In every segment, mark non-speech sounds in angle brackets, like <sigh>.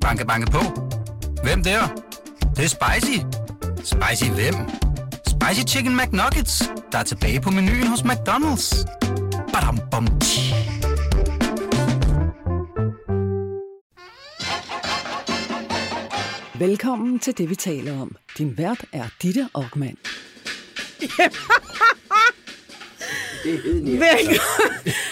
Banke, banke på. Hvem der? Det, det er spicy. Spicy hvem? Spicy Chicken McNuggets, der er tilbage på menuen hos McDonald's. Badum, bom, tji. Velkommen til det, vi taler om. Din vært er Ditte Aukmann. <laughs> Velkommen.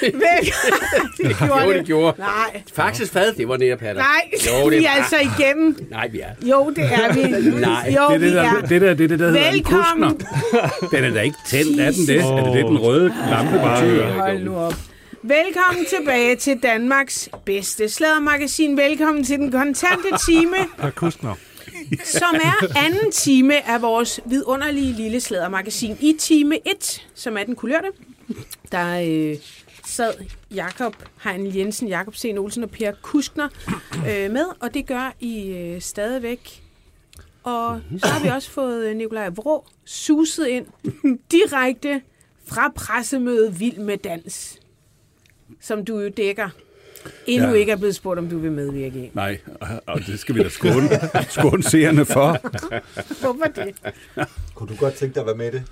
Velkommen. Det <laughs> gjorde Jo, det gjorde. Nej, Faktisk fad, det var nærepatter. nej, Jo, det vi er altså igennem. Nej, vi er. Jo, det er vi. Nej, jo, Det er det, vi der, er. det, der, det, det, der hedder en Velkommen. kuskner. Den er da ikke tændt, er den det? Er det det, den røde lampe betyder? Hold nu op. Velkommen tilbage til Danmarks bedste sladdermagasin. Velkommen til den kontante time, <laughs> Der kuskner. som er anden time af vores vidunderlige lille sladdermagasin. I time 1, som er den kulørte, der øh, sad Jakob Hein Jensen, Jakob C. Olsen og Per Kuskner øh, med, og det gør I øh, stadigvæk. Og så har vi også fået øh, Nikolaj Vrå suset ind direkte fra pressemødet Vild med Dans, som du jo dækker. Endnu ja. Ikke er blevet spurgt, om du vil medvirke i. Nej, og det skal vi da skåne, <laughs> skåne seerne for. <laughs> Hvorfor det? Kunne du godt tænke dig at være med i det?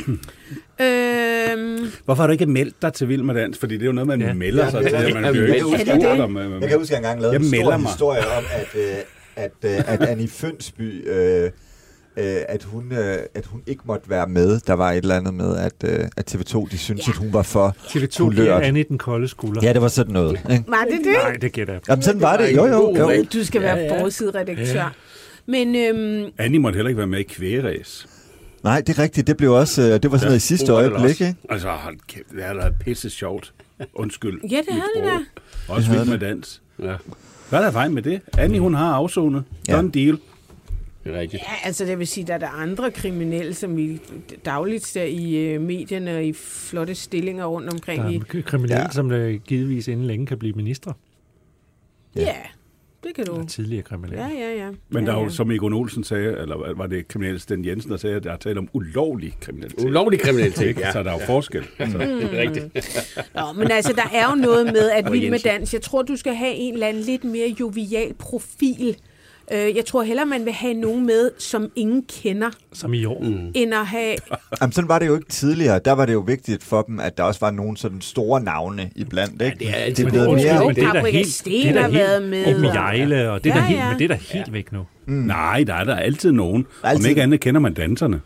Øhm, Hvorfor har du ikke meldt dig til Vild med Dans? Fordi det er jo noget, man ja. melder sig Ja, til. ja, Man ja, bliver jo ikke spurgt om... øh, Jeg kan huske, at jeg engang lavede Jeg en stor melder mig. historie om, at, øh, at, øh, at Annie Fønsby, øh, øh, at, hun, øh, at hun ikke måtte være med. Der var et eller andet med, at, øh, at TV2 de syntes, Ja. at hun var for TV2 giver kulørt. Anne den kolde skulder. Ja, det var sådan noget. Ikke? var det det? Nej, det gætter jeg. Jamen, sådan var det. Jo, jo. jo. Du skal være ja, ja. forsideredaktør. Men øhm, Annie måtte heller ikke være med i kvægeræs. Nej, det er rigtigt. Det blev også, øh, det var sådan noget i sidste øjeblik, ikke? Altså, hold kæft, det er da pisse sjovt. Undskyld. Ja, det havde det sprog. Også Vild med Dans. Ja, Hvad er der vejen med det? Annie, hun har afsonet. Ja. Done deal. Det er rigtigt. ja, altså det vil sige, der er der andre kriminelle, som vi dagligt ser i øh, medierne og i flotte stillinger rundt omkring Der i. er kriminelle, Ja. ja. som øh, givetvis inden længe kan blive ministre. Ja, det kan du. Eller tidligere kriminelle. Ja, ja, ja. Men ja, der er ja. jo, som Egon Olsen sagde, eller var det kriminalisten Jensen, der sagde, at der er tale om ulovlig kriminalitet. Ulovlig kriminalitet, Ikke? ja. Så der er jo forskel. Altså, <laughs> Det er rigtigt. Nå, men altså, der er jo noget med, at Vild med. Dans, jeg tror, du skal have en eller anden lidt mere jovial profil. Øh, Jeg tror hellere, man vil have nogen med, som ingen kender, Som i år. Mm. end at have... Jamen, sådan var det jo ikke tidligere. Der var det jo vigtigt for dem, at der også var nogle sådan store navne iblandt, ikke? det er altid det er blevet mere... det er Paprika helt, Sten det er været med, og- Jejle, og det er Ja, da helt, ja. men det er da helt væk nu. mm. Nej, der er der altid nogen. Altid. Om ikke andet kender man danserne.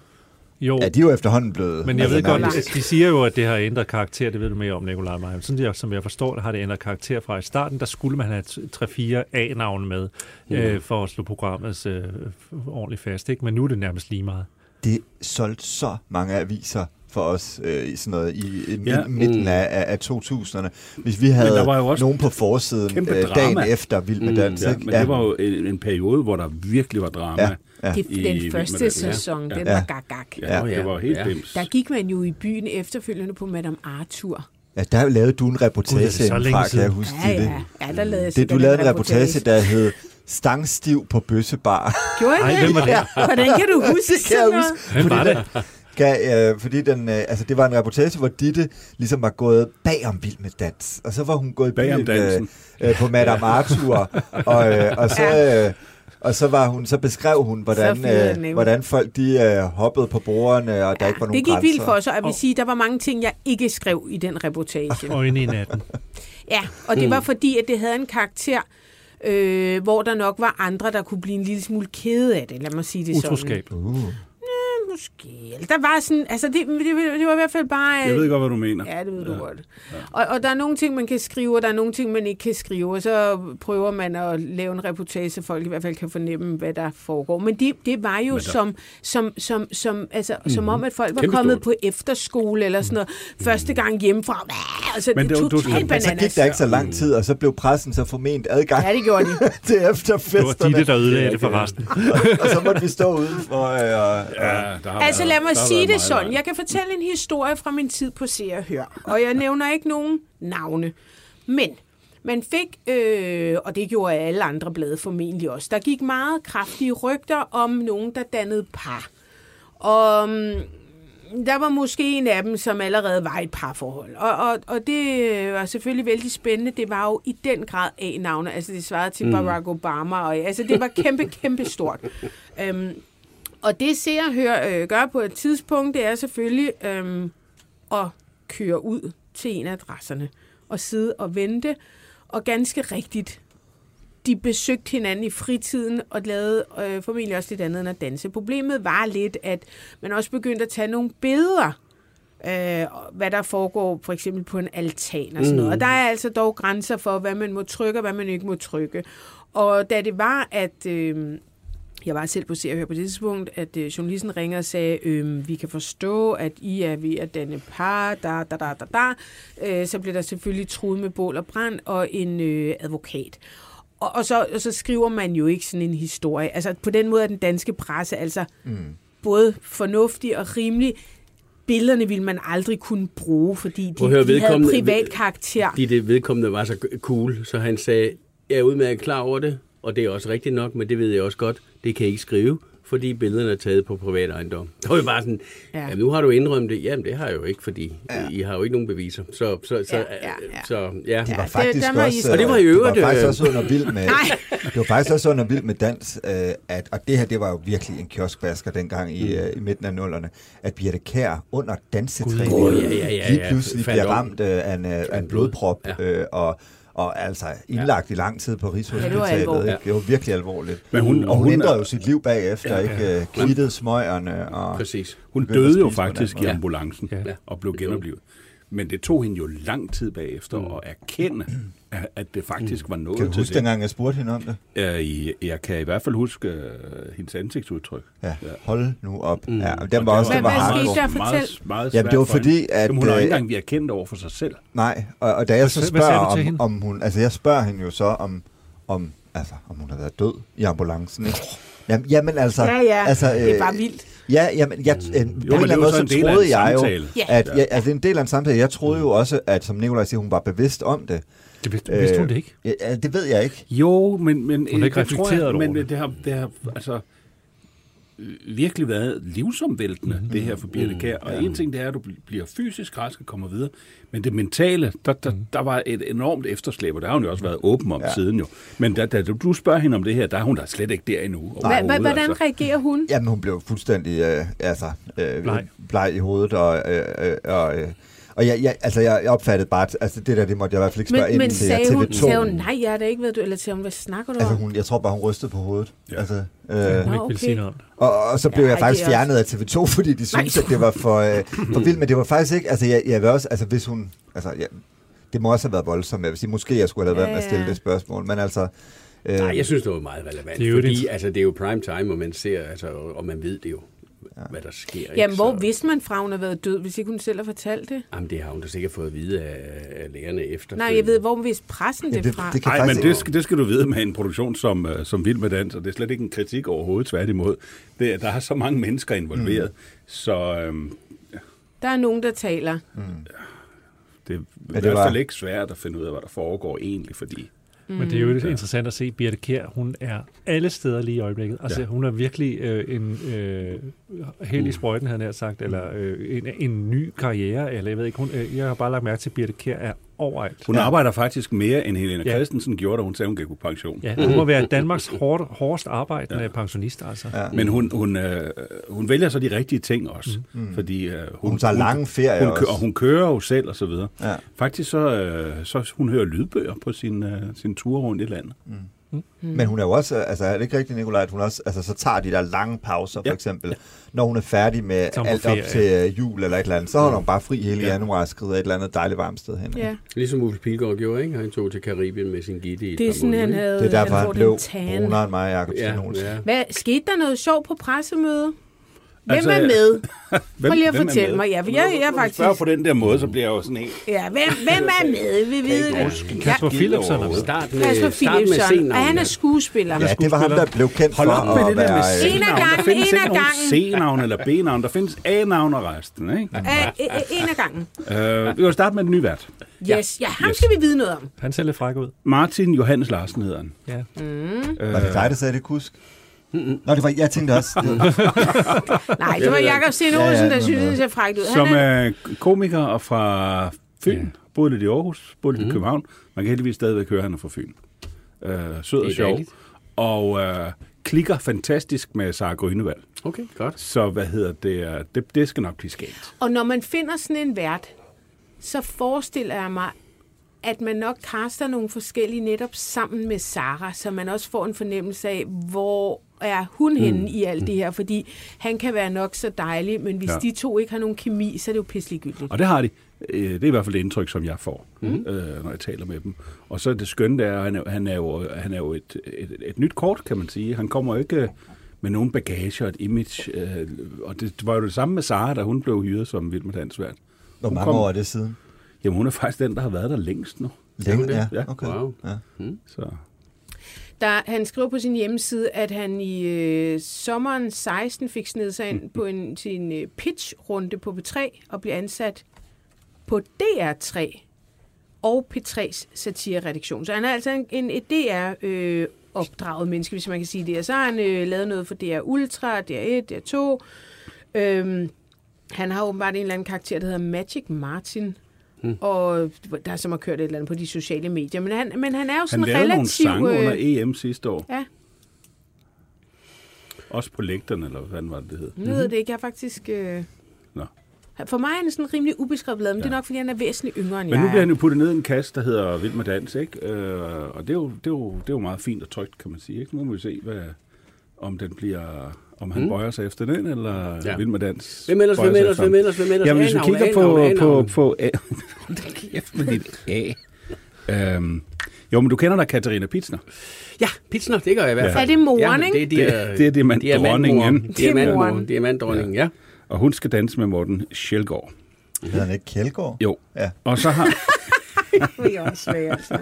Jo, Ja, de er jo efterhånden blevet... men jeg altså, ved godt, nærmest- at de siger jo, at det har ændret karakter, det ved du mere om, Nicolaj Meyer. Sådan jeg, som jeg forstår det, har det ændret karakter fra i starten. Der skulle man have 3-4 A-navne med, øh, for at slå programmet øh, ordentligt fast. Ikke? Men nu er det nærmest lige meget. det solgte så mange aviser for os øh, i sådan noget i, i Ja. ja. midten af, af, af 2000'erne. Hvis vi havde der var jo også nogen på forsiden kæmpe øh, dagen drama. efter Vild med Dans. Ja, ikke? men det var jo en, en periode, hvor der virkelig var drama. Ja, ja. Det, I- den i- første med- ja. sæson, Ja. den Ja. var gag-gag. Ja, Ja. det var helt Ja. bims. Der gik man jo i byen efterfølgende på Madame Arthur. ja, der lavede du en det reportage fra, kan jeg huske Ja, det. ja. Ja, der lavede jeg Det, sikkert du lavede en reportage, der hed Stangstiv på Bøssebar. Gjorde jeg Ej, det? hvem var det? Hvordan kan du <laughs> huske det kan jeg huske. Hvem var det? Gav, øh, fordi den, øh, altså, det var en reportage, hvor Ditte ligesom var gået bag om Vild med Dans. Og så var hun gået i Bag om bilen, dansen. øh, på Madame Arthur. og, øh, og så... Øh, og så, var hun, så beskrev hun, hvordan, Så øh, hvordan folk de, øh, hoppede på bordene, og der ikke var nogen Det gik grænser. vildt for os, og jeg vil sige, der var mange ting, jeg ikke skrev i den reportage. Øjne i natten. <laughs> Ja, og det var fordi, at det havde en karakter, øh, hvor der nok var andre, der kunne blive en lille smule kede af det, lad mig sige det sådan. Utroskab. Uh. Måske. Eller Der var sådan, altså det, det, det var i hvert fald bare... Jeg ved godt, hvad du mener. Ja, det ved du godt. Og, og der er nogle ting, man kan skrive, og der er nogle ting, man ikke kan skrive, og så prøver man at lave en reportage, så folk i hvert fald kan fornemme, hvad der foregår. Men det, det var jo som, som, som, som, altså, mm. som om, at folk var Kæmpe kommet stort. på efterskole eller sådan noget, første gang hjemmefra. Altså, Men det det- totalt Men så bananas. gik der ikke så lang tid, og så blev pressen så forment adgang Ja, det gjorde de. <laughs> til Det var efterfesterne. Ditte, der ødelagde det for resten. og så måtte vi stå udenfor. Øh, og, Ja, der har Altså været- lad mig der sige det sådan. langt. Jeg kan fortælle en historie fra min tid på Se og Hør. Og jeg nævner ikke nogen navne. Men man fik, øh, og det gjorde alle andre blade formentlig også, der gik meget kraftige rygter om nogen, der dannede par. Og mm, der var måske en af dem, som allerede var i et parforhold. Og, og, og det var selvfølgelig vældig spændende. Det var jo i den grad A-navne. Altså, det svarede til mm. Barack Obama. Og, altså, det var kæmpe, kæmpe stort. <laughs> Øhm, og det ser og hører, øh, gør på et tidspunkt, det er selvfølgelig øhm, at køre ud til en af adresserne og sidde og vente. Og ganske rigtigt, de besøgte hinanden i fritiden og lavede øh, formentlig også lidt andet end at danse. Problemet var lidt, at man også begyndte at tage nogle billeder, øh, hvad der foregår for eksempel på en altan og sådan noget. Og der er altså dog grænser for, hvad man må trykke og hvad man ikke må trykke. Og da det var, at... Øh, jeg var selv på Se og Hør på det tidspunkt, at øh, journalisten ringer og sagde, øh, vi kan forstå, at I er ved at danne par, da, da, da, da, da. Øh, så blev der selvfølgelig truet med bål og brand og en øh, advokat. Og, og, så, og så skriver man jo ikke sådan en historie. Altså på den måde er den danske presse altså mm. både fornuftig og rimelig. Billederne ville man aldrig kunne bruge, fordi at høre, de, de havde privat karakter. Fordi det vedkommende var så cool, så han sagde, jeg er udmærket klar over det, og det er også rigtigt nok, men det ved jeg også godt, det kan jeg ikke skrive, fordi billederne er taget på privat ejendom. <laughs> Der var jo bare sådan, Ja. ja. jamen nu har du indrømt det. Jamen det har jeg jo ikke, fordi ja. I har jo ikke nogen beviser. Så, så, så, Ja, ja, ja, ja, ja. Så, ja. Det Ja, var det- faktisk I også, så- Og det var i øvrigt, Det var faktisk øh, også under vild med... <laughs> Nej. det var faktisk også under vild med dans, øh, at, og det her, det var jo virkelig en kioskvasker dengang i, øh, i midten af nullerne, at Birte Kær under dansetræning Gud. Åh, ja, ja, ja, lige ja. pludselig bliver ramt øh, af en, af en blodprop, Ja. øh, og, og altså indlagt i lang tid på Ja, det Rigshospitalet. var alvorligt. ikke? det var virkelig alvorligt. Men hun- og hun, hun- ændrede jo sit liv bagefter, ikke? Øh, Kvittede smøgerne og... Præcis. Hun døde jo faktisk i ambulancen Ja. og blev genoplevet. Men det tog hende jo lang tid bagefter Mm. at erkende, at at det faktisk var noget Kan du til huske, det. dengang jeg spurgte hende om det? Øh, Jeg kan i hvert fald huske øh, hendes ansigtsudtryk. Ja, hold nu op. Mm. Ja, den var også Hvad- den var hvad hardcore. skete der? Meget, Fortæl. meget Jamen, det var svært for fordi, hende. at, Jamen, hun har øh, ikke engang været kendt over for sig selv. Nej, og, og da jeg så Hvad- hvad spørger sagde du til om, hende? om hun, altså jeg spørger hende jo så om, om, altså om hun har været død i ambulancen, ikke? Jamen, jamen altså, Ja, ja, altså, det er øh, bare vildt. Ja, jamen, jeg, øh, på en Jo, men eller det anden er måde, så så en del af troede en jeg jo, samtale. Ja. at, ja, altså det er en del af en samtale. Jeg troede jo også, at som Nicolaj siger, hun var bevidst om det. Det vidste, vidste hun det ikke? Ja, ja, det ved jeg ikke. Jo, men, men Hun har ikke det tror jeg, over men det. det har, det har altså virkelig været livsomvæltende, Mhm. mm-hmm. det her for Birte Kær. Og en ting, det er, at du bl- bliver fysisk rask og kommer videre. Men det mentale, der, der, Mhm. der var et enormt efterslæb, og der har hun jo også været åben om Ja. siden jo. Men da, da du spørger hende om det her, der er hun da slet ikke der endnu. Hvordan altså. reagerer hun? Jamen, hun blev fuldstændig øh, altså, øh, Bleg. bleg i hovedet, og, øh, øh, og, øh, og jeg, jeg, altså, jeg jeg opfattede bare, at altså, det der, det måtte jeg i hvert fald ikke spørge Men, ind men til sagde, TV2. hun, sagde hun, nej, jeg har da ikke været du, eller sagde hun, hvad snakker du Altså, hun, jeg tror bare, hun rystede på hovedet. Ja. Altså, øh, Hun Nå, ikke okay. ville sige noget. Og, og så blev Ja, ja, jeg faktisk er fjernet af TV2, <laughs> fordi de syntes, Nej. at det var for, øh, for vildt. Men det var faktisk ikke, altså jeg, jeg vil også, altså hvis hun, altså ja, det må også have været voldsomt. Jeg vil sige, måske jeg skulle have lavet Ja, med at stille ja. det spørgsmål, men altså... Øh, Nej, jeg synes, det var meget relevant. Det er jo fordi det- altså, det er jo prime time, og man ser, altså, og man ved det jo, ja. hvad der sker. ikke? Jamen, hvor Så- vidste man fra, hun har været død, hvis ikke hun selv har fortalt det? Jamen, det har hun da sikkert fået at vide af, af lærerne efter. Nej, jeg ved, hvor vidste pressen ja, det det, fra? det kan Nej, men ikke- det skal, det skal du vide med en produktion som, øh, som Vild med Dans, og det er slet ikke en kritik overhovedet, tværtimod. Det, er- der er så mange mennesker involveret, mm. så øhm, Der er nogen, der taler. det er i det hvert var- fald ikke svært at finde ud af, hvad der foregår egentlig, fordi Men det er jo lidt interessant at se, Birte Kjær, hun er alle steder lige i øjeblikket. Altså, Ja. hun er virkelig øh, en øh, held i sprøjten, havde jeg sagt, eller øh, en, en ny karriere, eller jeg ved ikke, hun, øh, jeg har bare lagt mærke til, at Birte Kjær er overalt. hun Ja. arbejder faktisk mere, end Helena Ja. Christensen gjorde, da hun sagde, hun gik på pension. Ja, hun må være Danmarks hårdt, hårdest arbejdende ja. pensionist, altså. Ja. Men hun, hun, øh, hun vælger så de rigtige ting også, mm. fordi øh, hun, Hun tager lange ferier hun, også. kører, og hun kører jo selv og så videre. Ja. Faktisk så, øh, så hun hører lydbøger på sin, øh, sin tur rundt i landet. Men hun er jo også, altså er det ikke rigtigt, Nicolaj, at hun også, altså så tager de der lange pauser, for Ja. eksempel, når hun er færdig med er på alt op til øh, jul eller et eller andet, så holder hun bare fri hele Ja. januar og skrider et eller andet dejligt varmt sted hen. Ja. Ligesom Uffe Pilgaard gjorde, ikke? Han tog til Karibien med sin gitte i et Det er sådan, han havde Det er derfor, han han blev brunere end mig, Jacob Ja, ja. Hvad, skete der noget sjovt på pressemødet? Hvem Altså, er med? <laughs> Hvem, Prøv lige at fortælle mig. Ja, for jeg, jeg er du faktisk... spørger på den der måde, så bliver jeg jo sådan helt... Ja, hvem, hvem er med? Vi ved ikke det. huske. Kasper Philipsen er med. Start med, Kasper Philipsen. Og han er skuespiller. Ja, det var ham, der blev kendt Hold for op med at det der med være... øh, En af C-navn. gangen, Der findes en ikke af nogen C-navn eller B-navn. Der findes A-navn og resten, ikke? Af, en af gangen. Øh, vi kan starte med den nye vært. Yes, ja, ham skal vi vide noget om. Han ser lidt fræk ud. Martin Johannes Larsen hedder han. Ja. Var det dig, der sagde det, kusk? Nå, det var, jeg tænkte også. Det, <laughs> Nej, det var Jakob Sten Ja, ja, Olsen, der synes, øh, det ser frækt ud. Som Han er, er komiker og fra Fyn. Boede lidt i Aarhus, boede lidt i København. Man kan heldigvis stadigvæk høre, at han er fra Fyn. Øh, sød og sjov. Og øh, klikker fantastisk med Sara Grønevald. Okay, godt. Så hvad hedder det? øh, Det, det skal nok blive skægt. og når man finder sådan en vært, så forestiller jeg mig, at man nok kaster nogle forskellige netop sammen med Sara, så man også får en fornemmelse af, hvor er hun henne Mm. i alt det her, fordi han kan være nok så dejlig, men hvis Ja. de to ikke har nogen kemi, så er det jo pisselig gyldigt. Og det har de. Øh, Det er i hvert fald det indtryk, som jeg får, mm. øh, når jeg taler med dem. Og så er det skønne, er, at han er, han er jo, han er jo et, et, et nyt kort, kan man sige. Han kommer jo ikke øh, med nogen bagage og et image. Øh, og det var jo det samme med Sara, da hun blev hyret som Vild med Dansvært. hvor mange kom- år er det siden? Jamen, hun er faktisk den, der har været der længst nu. Længe, det? ja. Ja. Okay. Wow. Ja. Så. Der, han skriver på sin hjemmeside, at han i øh, sommeren 16 fik snedet sig ind på en, sin øh, pitch-runde på P3 og blev ansat på DR3 og P3's satireredaktion. Så han er altså en, en et DR øh, opdraget menneske, hvis man kan sige det. Og så har han øh, lavet noget for DR Ultra, DR1, DR2. Øhm, han har åbenbart en eller anden karakter, der hedder Magic Martin. Hmm. Og der er som har kørt et eller andet på de sociale medier. Men han, men han er jo Han sådan lavede nogle relativt... sange under øh, EM sidste år. Ja, Også på lægterne, eller hvad var det, det hed. nu ved jeg det ikke. Jeg er faktisk... Øh... Nå. For mig er han sådan rimelig ubeskrevet blad, men ja. det er nok, fordi han er væsentligt yngre end Men jeg nu er. bliver han jo puttet ned i en kasse, der hedder Vild med Dans, ikke? Øh, og det er, jo, det, er jo, det er jo meget fint og trygt, kan man sige. Ikke? Nu må vi se, hvad, om den bliver, om han mm. bøjer sig efter den, eller ja. Ja. Vild med Dans. Hvem ellers, hvem ellers, hvem ellers, hvem ellers? Jamen, hvis vi A-navn, kigger på, A-navn, på, A-navn. på A. <laughs> Hold da kæft med dit A. Øhm, jo, men du kender da Katarina Pitsner. Ja, Pitsner, det gør jeg i hvert Ja. fald. Er det moren, ja, ikke? Det, det, er, Det- det er diamantdronningen. Det er Det er moren. diamantdronningen. Diamantdronningen, ja. Og hun skal danse med Morten Sjælgaard. Hedder han ikke Kjeldgaard? Jo. Ja. Og så har... <laughs> <laughs> Det er også svært, altså.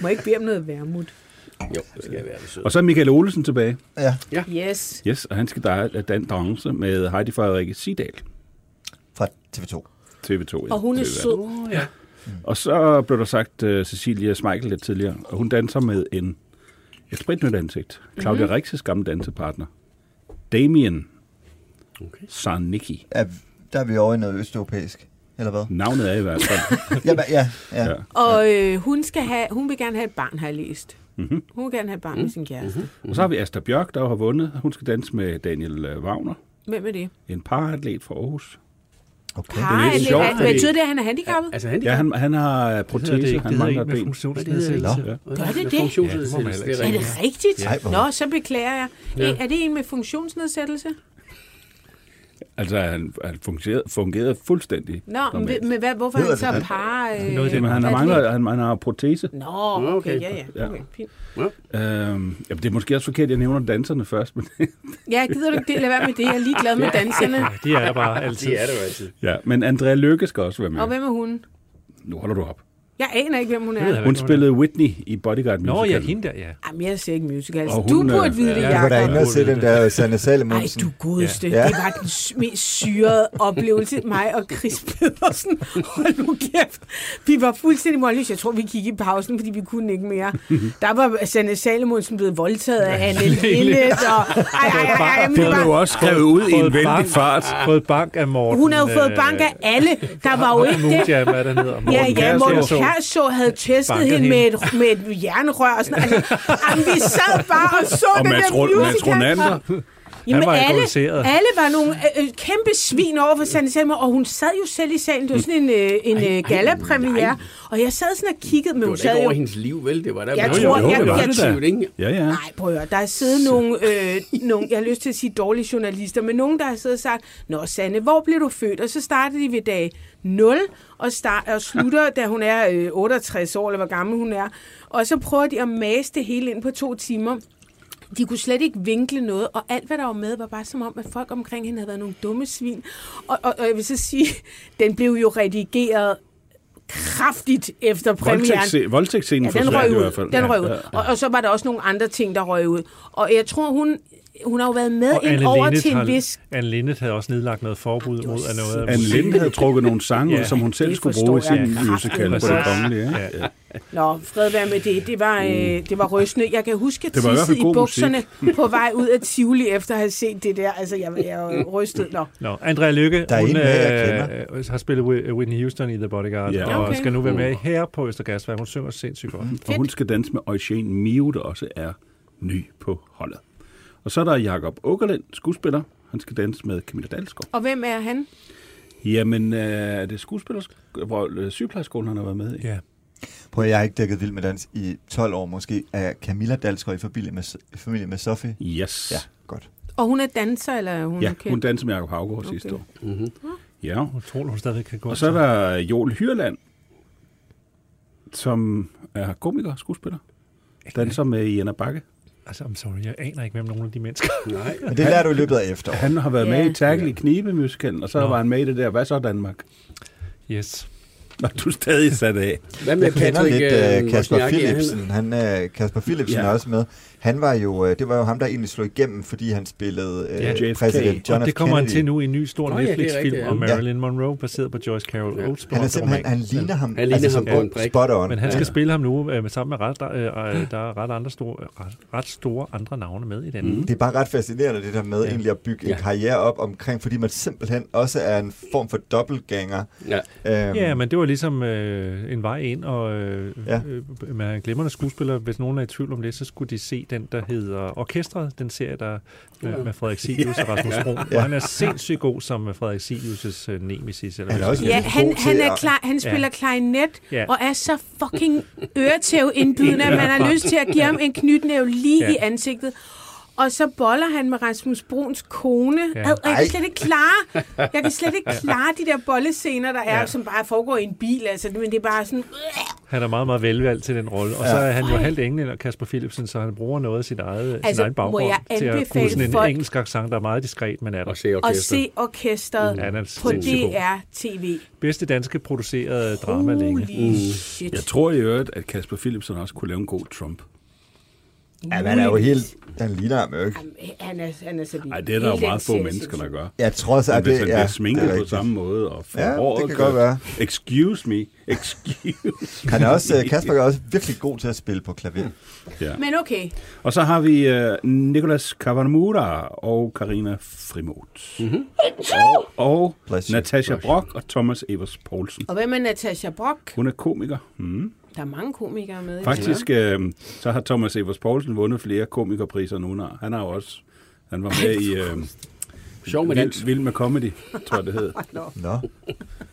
Må jeg ikke bede om noget værmut? Jo, det skal jeg være det sød. Og så er Michael Olesen tilbage. Ja, Yes. Yes, og han skal da- dan- danse med Heidi Frederikke Sidal. fra TV2. TV2. ja. Og hun er TV2. sød. Oh, ja. Og så blev der sagt uh, Cecilia Smeichel lidt tidligere, og hun danser med en, et spritnyt ansigt. Claudia Mhm. mm. Rixes gamle dansepartner. Damien Okay. Sarnicki. Er, der er vi over i noget østeuropæisk, eller hvad? Navnet er i hvert fald. <laughs> Ja, ja, ja. ja. ja. Og øh, hun, skal have, hun vil gerne have et barn, har jeg læst. Mhm. Hun vil gerne have et barn med sin kæreste. Og så har vi Asta Bjørk, der har vundet. Hun skal danse med Daniel øh, Wagner, Hvem er det? en paratlet fra Aarhus. Okay. Har lidt sjovt, Hvad fordi- betyder det, at han er handicappet? Altså, Ja, handicap. han, han har øh, Det protese, det ikke. han Det hedder mangler ben. funktionsnedsættelse. Ja. Gør det det? Ja, det det er Er rigtigt. det rigtigt? Hvor- Nå, så beklager jeg. Ja. Er det en med funktionsnedsættelse? Altså, han, han fungerede, fungerede fuldstændig. Nå, normalt. men, men hvad, hvorfor er Hedder han så det? par... Øh, Noget af det, Men han har, mangler, han, han har protese. Nå, okay, okay. ja, ja. Ja. Okay, fint. Øhm, jamen, det er måske også forkert, at jeg nævner danserne først. Men, <laughs> Ja, gider du ikke det? Lad være med det. Jeg er ligeglad med danserne. Ja, de er der bare altid. Det er det jo altid. ja, men Andrea Lykke skal også være med. Og hvem er hun? Nu holder du op. Jeg aner ikke, hvem hun er. Hun spillede Whitney i Bodyguard Nå, Musical. ja, hende der, ja. Jamen, jeg ser ikke musicals. Og Du hun, burde øh, vide det, ja, Jeg var Jacob. derinde og se den der Sanne Ej, Salomonsen. du godeste. Ja. Det var den mest syrede oplevelse. Mig og Chris Pedersen. Hold nu kæft. Vi var fuldstændig målløse. Jeg tror, vi kiggede i pausen, fordi vi kunne ikke mere. Der var Sanne Salomonsen blevet voldtaget af Anne Lille. Og... Ej, ej, ej, ej, det Det blev var... også skrevet ud i en Fået vældig bank. fart. Fået bank af Morten. Hun har jo fået bank af alle. Der var jo ikke det. Ja, ja, Kjærsgaard. Morten Så- havde tæsket Banket hende med hende. et, med et jernrør og sådan altså, <laughs> jamen, vi sad bare og så Og den Mads, der musical. Jamen, var alle, alkoholiseret. alle var nogle øh, øh, kæmpe svin over for Sanne Selmer, og hun sad jo selv i salen. Det var sådan en, øh, en øh, gala-premiere, og jeg sad sådan og kiggede, men Det hun var da sad ikke jo... over hendes liv, vel? Det var da Jeg Jo, tror- jo, jeg- det var jeg- det da. ikke? Ja, ja. Nej, prøv at høre. Der er siddet nogle, øh, nogle, jeg har lyst til at sige dårlige journalister, men nogen, der har siddet og sagt, Nå, Sanne, hvor blev du født? Og så startede de ved dag 0, og, start, og slutter, da hun er øh, 68 år, eller hvor gammel hun er. Og så prøver de at mase det hele ind på to timer. De kunne slet ikke vinkle noget, og alt, hvad der var med, var bare som om, at folk omkring hende havde været nogle dumme svin. Og, og, og jeg vil så sige, den blev jo redigeret kraftigt efter premieren. Voldtægtsscenen Ja, ja, den røg i ud. hvert fald. Den røg ud. Ja, Og, og så var der også nogle andre ting, der røg ud. Og jeg tror, hun hun har jo været med Og ind Anne over Linnet til en har- vis... Anne Linnet havde også nedlagt noget forbud mod af noget af Anne Linde havde trukket nogle sange, Ja, som hun selv skulle bruge i sin musical på det kongelige. Ikke? Ja. Nå, fred være med det. Det var, øh, det var rystende. Jeg kan huske, at var i bukserne på vej ud af Tivoli, efter at have set det der. Altså, jeg, jeg rystet. Nå. Nå, Andrea Lykke, Der er hun jeg øh, har spillet Whit- Whitney Houston i The Bodyguard, Ja. og Okay. skal nu være med her på Østergasværk. Hun synger sindssygt godt. Og hun skal danse med Eugene Mio, der også er ny på holdet. Og så er der Jakob Åkerlind, skuespiller. Han skal danse med Camilla Dalsgaard. Og hvem er han? Jamen, øh, er det skuespiller, hvor øh, sygeplejeskolen han har været med i? Ja. Prøv at jeg har ikke dækket vild med dans i 12 år måske. Er Camilla Dalsgaard i familie med, familie med Sofie? Yes. Ja, godt. Og hun er danser, eller er hun Ja, kendt? hun dansede med Jacob Havgaard okay. sidste år. Mm-hmm. Ja. Utroligt, hun stadig kan gå. Og så er der Joel Hyrland, som er komiker, skuespiller. Danser med Jenna Bakke. Altså, I'm sorry, jeg aner ikke, hvem nogen af de mennesker. <laughs> Nej. Men det lærer du i løbet af efteråret. Han har været Ja. med i Tackle i Knibe-musicalen, og så Nå. var han med i det der, hvad så Danmark? Yes. Nå, du er stadig sat af. Hvad med Jeg kender Patrick lidt uh, Kasper? Er Philipsen. Han, uh, Kasper Philipsen Ja. er også med. Han var jo, uh, det var jo ham, der egentlig slog igennem, fordi han spillede uh, Ja, JFK. præsident John og det F. kommer han Kennedy. til nu i en ny stor Netflix-film ja. om Marilyn Monroe, baseret på Joyce Carol Ja. Oates Han er simpelthen, han ligner ham, Han ligner altså, ham på en prik. spot on. Men han skal Ja. spille ham nu øh, sammen med ret, øh, øh, der er ret, andre store, ret, ret store andre navne med i den. Mm. Det er bare ret fascinerende, det der med Ja. egentlig at bygge en Ja. karriere op omkring, fordi man simpelthen også er en form for dobbeltgænger. Ja. Øhm, Ja, men det var ligesom øh, en vej ind, og øh, Ja. øh, med en glimrende skuespiller, hvis nogen er i tvivl om det, så skulle de se den, der hedder Orkestret, den serie, der med, med Frederik Silius og Rasmus Brun. Ja. Han er sindssygt god som med Frederik Silius' øh, nemesis. Eller Han er hvad også Ja, han, han, er klar, han spiller Ja. klarinet Ja. og er så fucking øretævindbydende, at man har lyst til at give ham en knytnæve lige Ja. i ansigtet. Og så boller han med Rasmus Bruns kone. Ja. Og jeg kan slet ikke klare, <laughs> jeg kan slet ikke klare de der bollescener, der er, Ja. som bare foregår i en bil. Altså, men det er bare sådan... Han er meget, meget velvalgt til den rolle. Og Ja. så er han jo halvt englænder, Kasper Philipsen, så han bruger noget af sit eget, altså, sin Altså, egen må baggrund jeg til at kunne sådan en folk- engelsk accent, der er meget diskret, men er der. Og se Og orkester. se orkestret Ja, er på. DR-TV. Bedste danske producerede drama længe. Holy shit. Jeg tror i øvrigt, at Kasper Philipsen også kunne lave en god Trump. Ja, man er jo helt... Han ligner ham jo ikke. Jamen, Han er, han er så vild. Nej, det er der jo meget få mennesker, der gør. Jeg tror så, Men at hvis det, han ja, bliver det sminket er på samme måde, og får Ja, det kan godt være. Excuse me, <laughs> excuse Han er også, øh, Kasper er også virkelig god til at spille på klaver. ja. Men okay, Og så har vi uh, Nicolas Cavanamura og Karina Frimot. Mm-hmm. Og, og. Natasha. Brock og Thomas Evers Poulsen. og hvem er Natasha Brock? Hun er komiker. Mm. Der er mange komikere med. Faktisk øh, så har Thomas Evers Poulsen vundet flere komikerpriser, end hun har. Han har også han var med i øh, Sjov med dans. Vild, Vild med Comedy, tror jeg det hed. <laughs> Nå.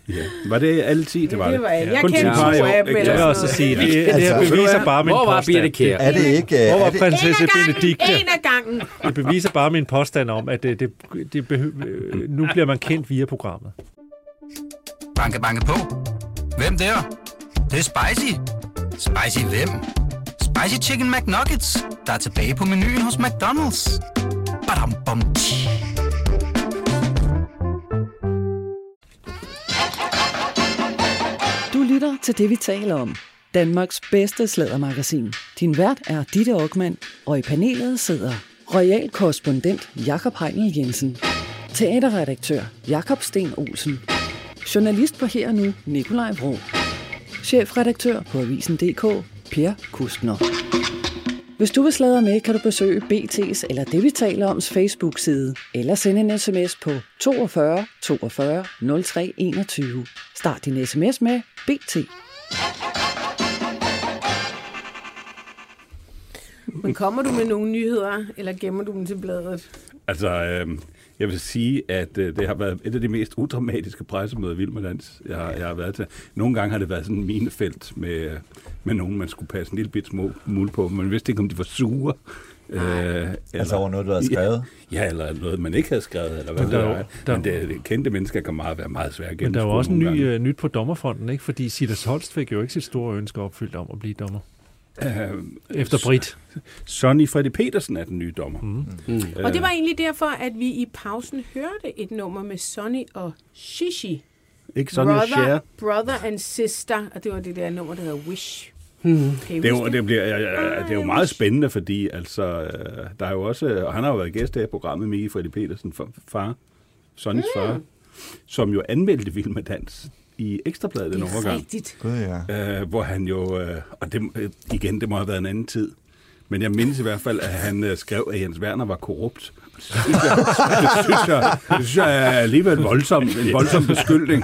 Ja. Var det alle 10? Det var det det. var jeg. Jeg Kun kendte to af dem Jeg vil også sige, det, det Altså, beviser bare min Hvor var påstand. Birte Kjær? Er det ikke... Hvor Er var prinsesse Benedikte? en af gangen. Det beviser bare min påstand om, at det, det, det behøver, øh, nu bliver man kendt via programmet. Banke, banke på. Hvem der? Det, det er spicy. Spicy hvem? Spicy Chicken McNuggets, der er tilbage på menuen hos McDonald's. Badum, bom, tji. Du lytter til det, vi taler om. Danmarks bedste slædermagasin. Din vært er Ditte Aukmann, og i panelet sidder royal korrespondent Jakob Heinel Jensen, teaterredaktør Jakob Sten Olsen, journalist på Her og Nu Nikolaj Vrå, chefredaktør på Avisen.dk Per Kustner. Hvis du vil sladre med, kan du besøge BT's eller det, vi taler oms Facebook-side, eller sende en sms på 42 42 03 21. Start din sms med BT. Men kommer du med nogle nyheder, eller gemmer du dem til bladet? Altså, øh, jeg vil sige, at øh, det har været et af de mest udramatiske pressemøder i Vild med Dans, jeg, har- jeg har været til. Nogle gange har det været sådan en minefelt med, med nogen, man skulle passe en lille bit små mul på. Man vidste ikke, om de var sure. Øh, altså over noget, du havde skrevet? Ja, eller noget, man ikke havde skrevet. Eller hvad Men der er er. der- Men det, det kendte mennesker kan meget være meget svært at Men der er jo gennemskue også en ny, øh, nyt på dommerfonden, ikke? fordi Silas Holst fik jo ikke sit store ønske opfyldt om at blive dommer. Øh, Efter Brit. Sonny Freddy Petersen er den nye dommer. Mm. Mm. Og det var egentlig derfor, at vi i pausen hørte et nummer med Sonny og Shishi. Ikke Sonny brother, Cher. brother and Sister, og det var det der nummer, der hedder Wish. Okay, Det er, jo, det, bliver, ja, ja, det er jo meget spændende, fordi altså, øh, der er jo også, og han har jo været gæst her i programmet, Miki Freddy Petersen, fa- far, Sonnys far, som jo anmeldte Vild med Dans i Ekstrabladet er overgang. rigtigt. Gud, ja. øh, hvor han jo, øh, og det, øh, igen, det må have været en anden tid, men jeg mindes i hvert fald, at han øh, skrev, at Jens Werner var korrupt. Det synes jeg, det synes jeg, det synes jeg er alligevel voldsom, en voldsom beskyldning.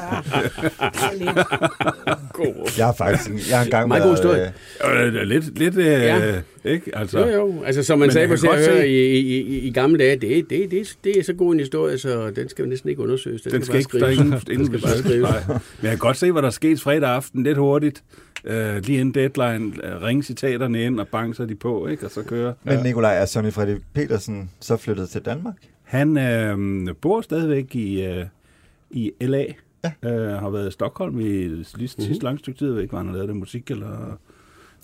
Jeg har faktisk jeg har engang Meget god været, historie. øh, Øh, lidt, lidt øh, Ja. ikke? Altså, Jo, jo. Altså, som man Men sagde på Se Hør i, i, i, i gamle dage, det, det, det, det er så god en historie, så den skal næsten ikke undersøges. Den, Den skal ikke, der er bare ingen, skrives. Den skal bare skrives. Nej. Men jeg kan godt se, hvad der er sket fredag aften, lidt hurtigt. Uh, lige inden deadline, uh, ringe citaterne ind, og bang, så de på, ikke? Og så kører. Men Nikolaj, er Sonny Freddy Petersen så flyttet til Danmark? Han øh, bor stadigvæk i, øh, i L.A. Ja. Øh, har været i Stockholm i lige sidste mm-hmm. langt stykke tid. Jeg ved ikke, hvor han har lavet det, musik eller,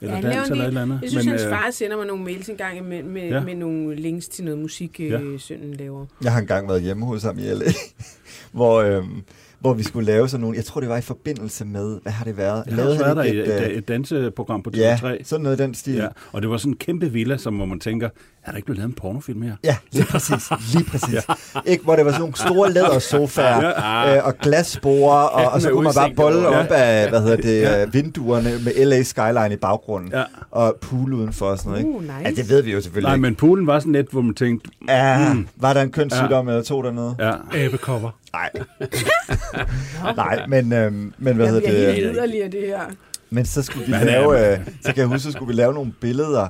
eller han dans eller et eller andet. Jeg synes, Men, hans øh, far sender mig nogle mails en gang med, med, Ja. ja. med nogle links til noget musik, Ja. ja. sønnen laver. Jeg har engang været hjemme hos ham i LA, <laughs> hvor, øhm, hvor vi skulle lave sådan nogle, jeg tror det var i forbindelse med, hvad har det været? Jeg har også han været der ikke et, øh, et, et danseprogram på TV3. Ja, sådan noget i den stil. Ja, og det var sådan en kæmpe villa, som hvor man tænker, er der ikke blevet lavet en pornofilm her? Ja, lige præcis. Lige præcis. ja. Ikke, hvor det var sådan nogle store <laughs> lædersofaer ja. øh, og glasborde, og, og så kunne man bare bolle op af hvad hedder det, Ja. ja. vinduerne med LA Skyline i baggrunden, Ja. og pool udenfor og sådan noget. Ikke? Uh, nice. Ja, det ved vi jo selvfølgelig Nej, ikke. men poolen var sådan lidt, hvor man tænkte, Ja, var der en kønssygdom eller to dernede? ja, Abekopper. Nej. <laughs> <laughs> Nej, men, øhm, men hvad Det hedder bliver det? helt yderligere, det her. Men så skulle vi Men, lave, øh, så kan jeg huske, så skulle vi lave nogle billeder,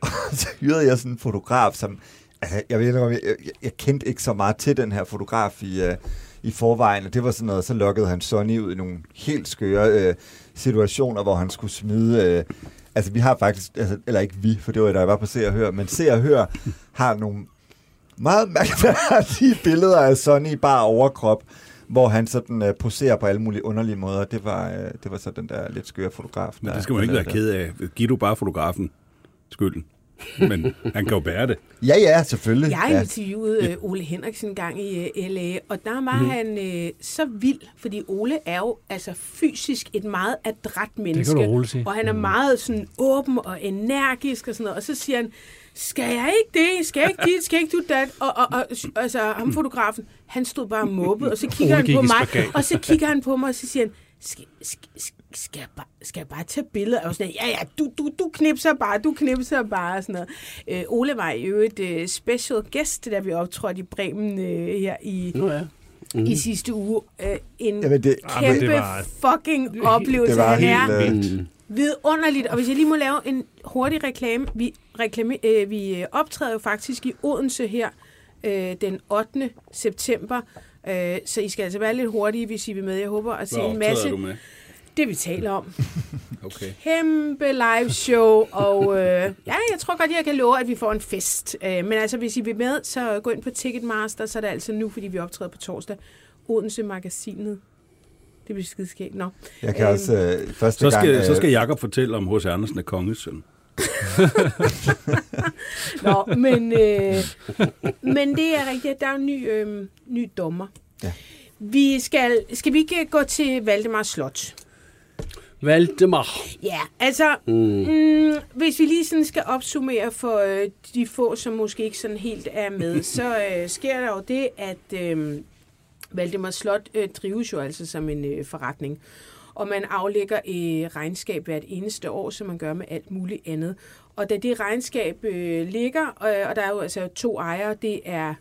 og <laughs> så hyrede jeg sådan en fotograf, som, altså, jeg ved jeg, jeg, jeg kendte ikke så meget til den her fotograf i, øh, i forvejen, og det var sådan noget, så lukkede han Sonny ud i nogle helt skøre øh, situationer, hvor han skulle smide, øh, altså vi har faktisk, altså, eller ikke vi, for det var da jeg var på Se og Hør, men Se og Hør har nogle meget mærkværdige <laughs> billeder af Sonny i bare overkrop, hvor han sådan øh, poserer på alle mulige underlige måder. Det var, øh, det var så den der lidt skøre fotograf. men det skal man ikke være ked af. Giv du bare fotografen skylden. Men han kan jo bære det. Ja, ja, selvfølgelig. Jeg ja. interviewede øh, Ole Henriksen en gang i øh, LA, og der var mm. han øh, så vild, fordi Ole er jo altså fysisk et meget adræt menneske. du roligt sige. Og han er Mhm. meget sådan åben og energisk og sådan noget. Og så siger han, skal jeg ikke det? Skal jeg ikke dit? Skal jeg ikke du dat? Og, og, og altså, ham fotografen, han stod bare mobbet, og så kigger Ole han på mig, spagat. og så kigger han på mig, og så siger han, skal, skal, skal, jeg bare, skal jeg bare tage billeder? Og sådan, ja, ja, du, du, du knipser bare, du knipser bare, og sådan noget. Øh, Ole var i øvrigt øh, special guest, da vi optrådte i Bremen øh, her i, Nå ja. mm. i sidste uge. Øh, en Jamen, det, men det kæmpe var- fucking oplevelse. det var helt... Øh, vidunderligt. Og hvis jeg lige må lave en hurtig reklame. Vi, reklame, øh, vi øh, optræder jo faktisk i Odense her øh, den 8. september. Øh, så I skal altså være lidt hurtige, hvis I vil med. Jeg håber at se en masse. du med? Det vi taler om. <laughs> Okay. Kæmpe live show. Og øh, ja, jeg tror godt, jeg kan love, at vi får en fest. Øh, men altså, hvis I vil med, så gå ind på Ticketmaster. Så er det altså nu, fordi vi optræder på torsdag. Odense Magasinet. Det bliver skide skægt. Nå. jeg kan Øhm, også øh, første Så skal, gang... så skal Jakob fortælle om H.C. Andersen er konges søn. <laughs> Nå, men, øh, men det er rigtigt. Der er en ny, øh, ny dommer. Ja. Vi skal, skal vi ikke gå til Valdemar Slot? Valdemar. Ja, altså, mm. Mm, hvis vi lige sådan skal opsummere for øh, de få, som måske ikke sådan helt er med, <laughs> så øh, sker der jo det, at øh, Valdemar Slot øh, drives jo altså som en øh, forretning. Og man aflægger øh, regnskab hvert eneste år, som man gør med alt muligt andet. Og da det regnskab øh, ligger, øh, og der er jo altså to ejere, det er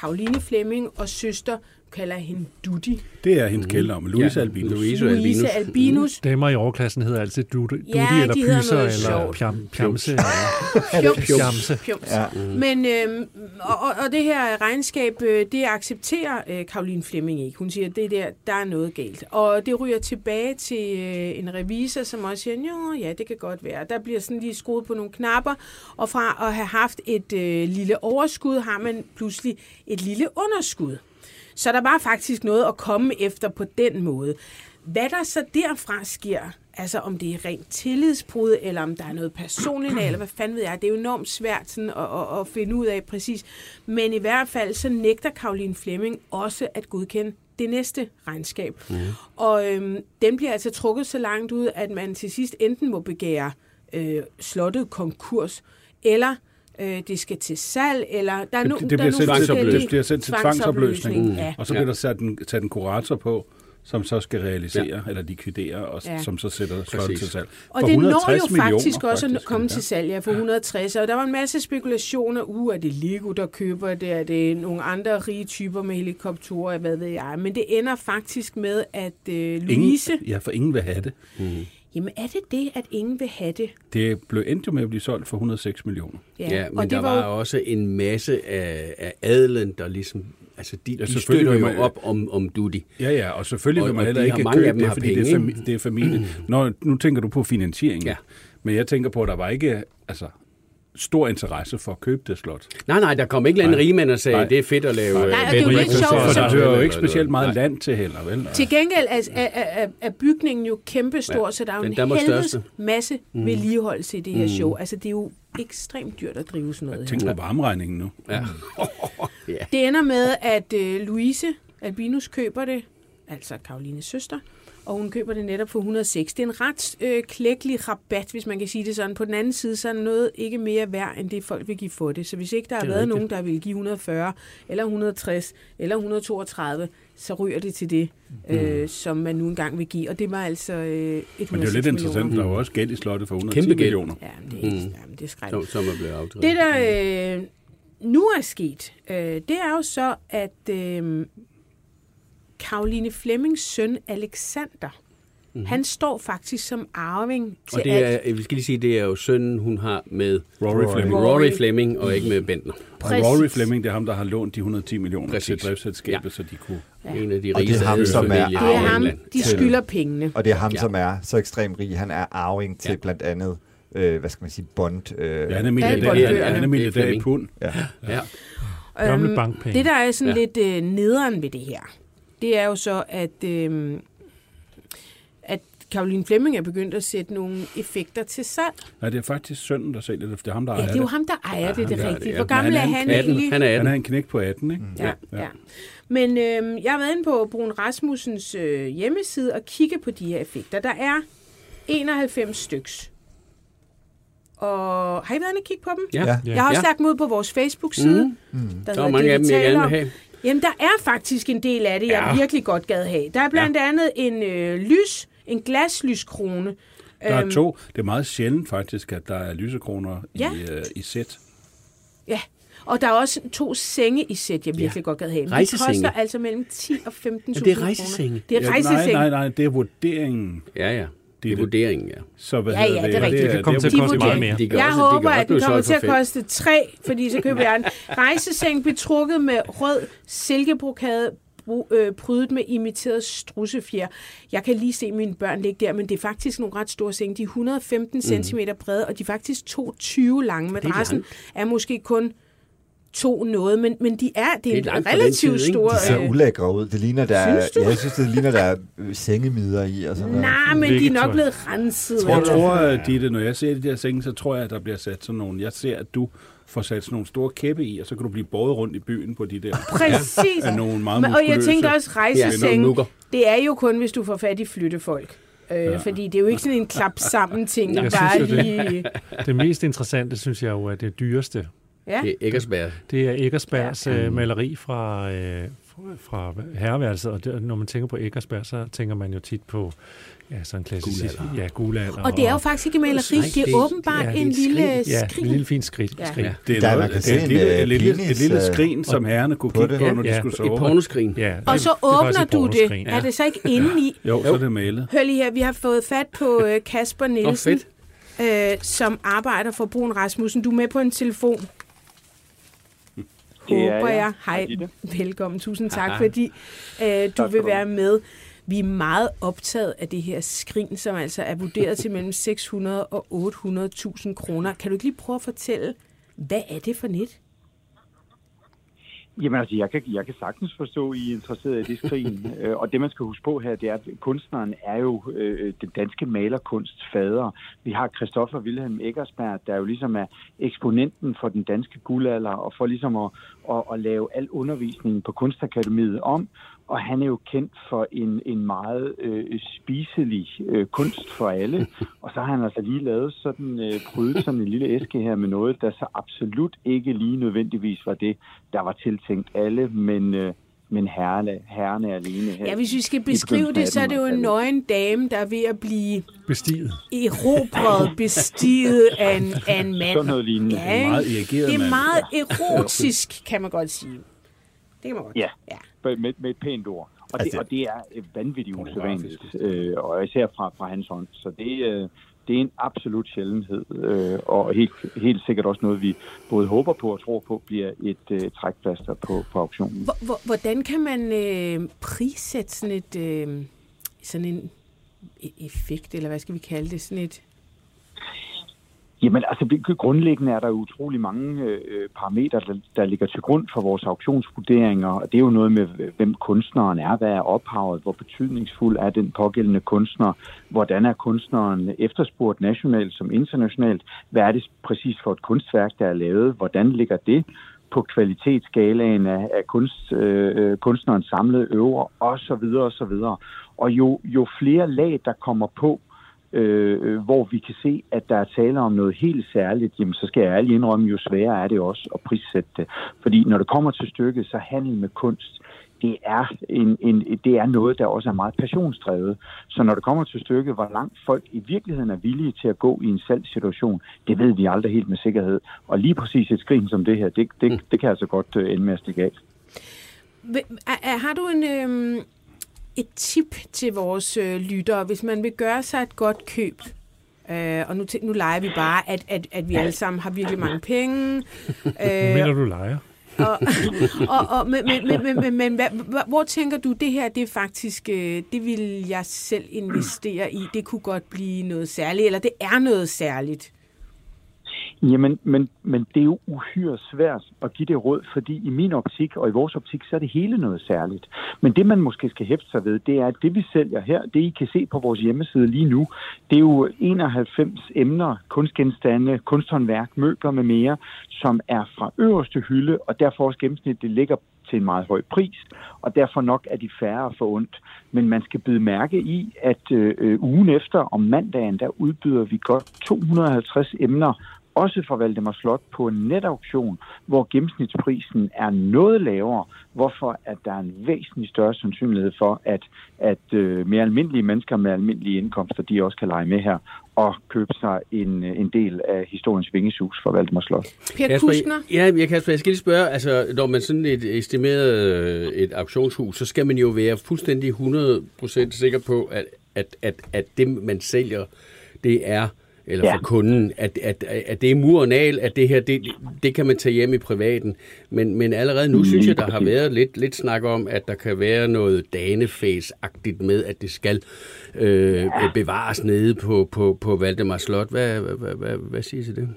Karoline Flemming og søster, kalder hende Dudi. Det er hendes kælder, Louise Ja, Albinus. Louise Louise Albinus. Albinus. Damer i overklassen hedder altid Dudi, Ja, Dudi eller Pyser eller pjam, Pjamse. eller. Pjamse. <laughs> Fjums. Ja. Men, øh, og, og- det her regnskab, øh, det accepterer øh, Karoline Flemming ikke. Hun siger, at det der, der er noget galt. Og det ryger tilbage til øh, en revisor, som også siger, jo, ja, det kan godt være. Der bliver sådan lige skruet på nogle knapper, og fra at have haft et øh, lille overskud, har man pludselig et lille underskud. Så der var faktisk noget at komme efter på den måde. Hvad der så derfra sker, altså om det er rent tillidsbrud, eller om der er noget personligt, eller hvad fanden ved jeg, det er jo enormt svært sådan at, at, at finde ud af præcis. Men i hvert fald så nægter Karoline Flemming også at godkende det næste regnskab. Mm. Og øhm, den bliver altså trukket så langt ud, at man til sidst enten må begære øh, slottet konkurs, eller øh, det skal til salg, eller der er, no, det, der det, er bliver sendt, nogle til, forskellige det bliver sendt til tvangsopløsning, Ja. og så bliver der sat en, sat en kurator på, som så skal realisere ja. eller likvidere, og Ja. ja. som så sætter slottet til salg. Og For det når 160 jo faktisk millioner, også at komme ja. til salg ja, for 160, og der var en masse spekulationer. Uh, er det Lego, der køber det? Er det nogle andre rige typer med helikopterer? Hvad ved jeg? Men det ender faktisk med, at øh, Louise... Ingen, ja, for ingen vil have det. Jamen er det det, at ingen vil have det? Det blev endte jo med at blive solgt for 106 millioner. Ja, ja men og der det var, jo- også en masse af, af adelen, der ligesom... Altså, de, de selvfølgelig støtter jo man- op om, om Duty. Ja, ja, og selvfølgelig Og- vil man og heller de ikke købe af dem det, har fordi det er, penge, fami- det er familie. <clears throat> Nå, nu tænker du på finansieringen. Ja. Men jeg tænker på, at der var ikke altså, stor interesse for at købe det slot. Nej, nej, der kom ikke en Nej. rigmand og sagde, Nej. det er fedt at lave... Nej. øh, Nej, og det er jo breakfast sjovt, For så- der sådan hører jo ikke specielt meget Nej. land til heller, vel? Til gengæld er, er, er, er bygningen jo kæmpestor, Ja, så der er jo den en helvedes masse mm. vedligeholdelse i det her show. Altså, det er jo ekstremt dyrt at drive sådan noget her. Tænk på varmeregningen nu. Ja. <laughs> Det ender med, at øh, Louise Albinus køber det, altså Karolines søster, og hun køber det netop for 106. Det er en ret øh, klækkelig rabat, hvis man kan sige det sådan. På den anden side, så er noget ikke mere værd, end det folk vil give for det. Så hvis ikke der har været rigtigt. nogen, der vil give 140, eller 160, eller 132, så ryger det til det, øh, som man nu engang vil give. Og det var altså øh, 106 Men det er jo lidt interessant, millioner. der er jo også gæld i slottet for 110 Kæmpe millioner. Ja, det er, Mm. mm. jamen, det er skrækkeligt. Som, som er blevet aftalt. Det, der øh, nu er sket, øh, det er jo så, at øh, Karoline Flemmings søn Alexander, mm-hmm. han står faktisk som arving til Og det alt. er, vi skal lige sige, det er jo sønnen, hun har med Rory Fleming. Rory. Rory Fleming, og ikke med Bentner. Og. Rory Fleming, det er ham, der har lånt de 110 millioner Præcis. til driftsselskabet, Ja. så de kunne... Ja. En af de Og det er rigeste ham, som er Det er ham, de skylder pengene. Og det er ham, Ja. ja. som er så ekstremt rig. Han er arving til Ja. ja. blandt andet, øh, hvad skal man sige, Bond. Øh, Ja, han er Alt milliardær, i pund. ja. Ja. Gamle Øhm, bankpenge. Det, der er sådan Ja. ja. lidt øh, nederen ved det her, det er jo så, at, øh, at Karoline Flemming er begyndt at sætte nogle effekter til salg. Nej, det er faktisk sønnen, der sælger det, for det er ham, der Ja, ejer det er jo det. ham, der ejer det, det ham, er rigtigt. ejer Hvor det, gammel ja. er Han han 18. egentlig? Han er 18. Han er en knæk på 18, ikke? Ja, ja. ja. Men øh, jeg har været inde på Brun Rasmussens øh, hjemmeside og kigge på de her effekter. Der er 91 styks. Og har I været inde og kigge på dem? Ja. Ja. Ja. Jeg har også Ja. lagt dem ud på vores Facebook-side. Mm. Der, Der er mange af dem, jeg gerne vil have. Jamen, der er faktisk en del af det, jeg Ja. virkelig godt gad have. Der er blandt andet en øh, lys, en glaslyskrone. Der er Øhm, to. Det er meget sjældent faktisk, at der er lysekroner Ja. i, øh, i sæt. Ja, og der er også to senge i sæt, jeg virkelig godt gad have. Men De Rejsesenge. koster altså mellem 10 og 15.000 Ja, det er kroner. rejsesenge. Det er Ja, rejsesenge. nej, nej, nej, det er vurderingen. Ja, ja. Det er det. vurderingen, ja. Så hvad Ja, ja, det er rigtigt. Det kan komme til at koste meget mere. De kan Jeg også, håber, kan at den kommer til at koste tre, fordi så køber jeg en <laughs> rejseseng betrukket med rød silkebrokade, øh, prydet med imiteret strussefjer. Jeg kan lige se mine børn ligge der, men det er faktisk nogle ret store senge. De er 115 cm brede, og de er faktisk 2,20 lange. Madrassen er måske kun to noget, men, men de er, det Det er er, langt en relativt tid, stor... De ser øh, ulækre ud. Det ligner, der er, Synes du? ja, jeg synes, det ligner, der er øh, sengemider i og sådan noget. Nej, men de er nok blevet renset. Jeg eller- tror, at Ditte, når jeg ser de der senge, så tror jeg, at der bliver sat sådan nogle... Jeg ser, at du får sat sådan nogle store kæppe i, og så kan du blive båret rundt i byen på de der <laughs> Præcis. af nogle meget Men, og jeg tænkte også, Ja, rejseseng, nukker. det er jo kun, hvis du får fat i flyttefolk. Øh, ja. Fordi det er jo ikke sådan en klap sammen ting, <laughs> Jeg der synes bare jo, det- lige... Det mest interessante, synes jeg jo, er det dyreste. Ja. Det er Eggersberg. Det er Eggersbergs ja. maleri fra, øh, fra herreværelset, og det, når man tænker på Eggersberg, så tænker man jo tit på ja, sådan en klassisk... Guldalder. Ja, guldalder. Og det er jo faktisk ikke maleri, det er det er- åbenbart ja, det ja, en et lille Ja, skrin. en lille fin skridt. Ja. skridt. Ja. Det er, Der, noget, det er se et lille, en, et lille, et lille øh, skrin, som herrerne kunne på kigge det. på, når de Ja. skulle Et sove. pornoskrin. Ja, Og så det er faktisk åbner et du det. pornoskrin. Er det så ikke inde i? Jo, så er det malet. Hør lige her, vi har fået fat på øh, Kasper Nielsen, fedt. øh, som arbejder for Brun Rasmussen. Du er med på en telefon. Det er Håber jeg. jeg. Hej, velkommen. Tusind tak, Hej. fordi øh, du skal vil være med. Vi er meget optaget af det her skrin, som altså er vurderet til mellem 600 og 800.000 kroner. Kan du ikke lige prøve at fortælle, hvad er det for net? Jamen altså, jeg kan, jeg kan sagtens forstå, at I er interesseret i det skrin. <laughs> Øh, og det, man skal huske på her, det er, at kunstneren er jo øh, den danske malerkunsts fader. Vi har Christoffer Wilhelm Eggersberg, der jo ligesom er eksponenten for den danske guldalder, og for ligesom at, at, at lave al undervisningen på Kunstakademiet om. Og han er jo kendt for en, en meget øh, spiselig øh, kunst for alle. <laughs> Og så har han altså lige lavet sådan, øh, prydet sådan en lille æske her med noget, der så absolut ikke lige nødvendigvis var det, der var tiltænkt alle, men... Øh, men herrene, herrene alene her. Ja, hvis vi skal beskrive det, så er det jo en nøgen dame, der er ved at blive Bestiget. erobret, <laughs> bestiget af en, af en mand. Sådan noget lignende. Ja, En meget irrigeret det er mand. meget erotisk, kan man godt sige. Det kan man godt. Ja. ja. med, med et pænt ord. Og, Altså- det, og det er øh, vanvittigt usædvanligt, øh, og især fra, fra hans hånd. Så det, øh, det er en absolut sjældenhed, øh, og helt, helt sikkert også noget, vi både håber på og tror på, bliver et øh, trækplaster på, på auktionen. Hvor- hvor- Hvordan kan man øh, prissætte sådan et øh, sådan en e- effekt, eller hvad skal vi kalde det, sådan et Jamen altså, grundlæggende er der utrolig mange øh, parametre, der, der ligger til grund for vores auktionsvurderinger, og det er jo noget med, hvem kunstneren er, hvad er ophavet, hvor betydningsfuld er den pågældende kunstner, hvordan er kunstneren efterspurgt nationalt som internationalt, hvad er det præcis for et kunstværk, der er lavet, hvordan ligger det på kvalitetsskalaen af, af kunst, øh, øh kunstnerens samlede øver, og så videre, og så videre. Og jo, jo flere lag, der kommer på, øh, øh, hvor vi kan se, at der er tale om noget helt særligt, jamen så skal jeg ærligt indrømme, jo sværere er det også at prissætte det. Fordi når det kommer til stykket, så handel med kunst, det er, en, en, det er noget, der også er meget passionsdrevet. Så når det kommer til stykket, hvor langt folk i virkeligheden er villige til at gå i en salgssituation, det ved vi aldrig helt med sikkerhed. Og lige præcis et skrin som det her, det, det, det kan altså godt øh, ende med at stikke af. Har du en, øh, et tip til vores øh, lyttere, hvis man vil gøre sig et godt køb? Øh, og nu, nu leger vi bare, at, at, at vi alle sammen har virkelig mange penge. Hvad <laughs> mener du leger? og, <laughs> og, og, men, men, men, men, men, men hvad, hvor- hvor tænker du, det her, det er faktisk, øh, det vil jeg selv investere i, det kunne godt blive noget særligt, eller det er noget særligt? Jamen, men, men det er jo uhyre svært at give det råd, fordi i min optik og i vores optik, så er det hele noget særligt. Men det, man måske skal hæfte sig ved, det er, at det, vi sælger her, det I kan se på vores hjemmeside lige nu, det er jo 91 emner, kunstgenstande, kunsthåndværk, møbler med mere, som er fra øverste hylde, og derfor også gennemsnitligt ligger til en meget høj pris, og derfor nok er de færre for ondt. Men man skal byde mærke i, at øh, øh, ugen efter om mandagen, der udbyder vi godt 250 emner, også fra Valdemar Slot på en netauktion, hvor gennemsnitsprisen er noget lavere, hvorfor at der er en væsentlig større sandsynlighed for, at, at øh, mere almindelige mennesker med almindelige indkomster, de også kan lege med her og købe sig en, en del af historiens vingesus for Valdemar Slot. Per Kuskner? ja, jeg, Kasper, jeg skal lige spørge, altså, når man sådan et estimeret øh, et auktionshus, så skal man jo være fuldstændig 100% sikker på, at, at, at, at det, man sælger, det er eller Ja. for kunden, at, at, at det er murenal, at det her, det, det kan man tage hjem i privaten. Men, men allerede nu synes jeg, der har været lidt, lidt snak om, at der kan være noget danefæs-agtigt med, at det skal øh, bevares nede på, på, på Valdemar Slot. Hvad, hvad, hvad, hvad, hvad siger I til det?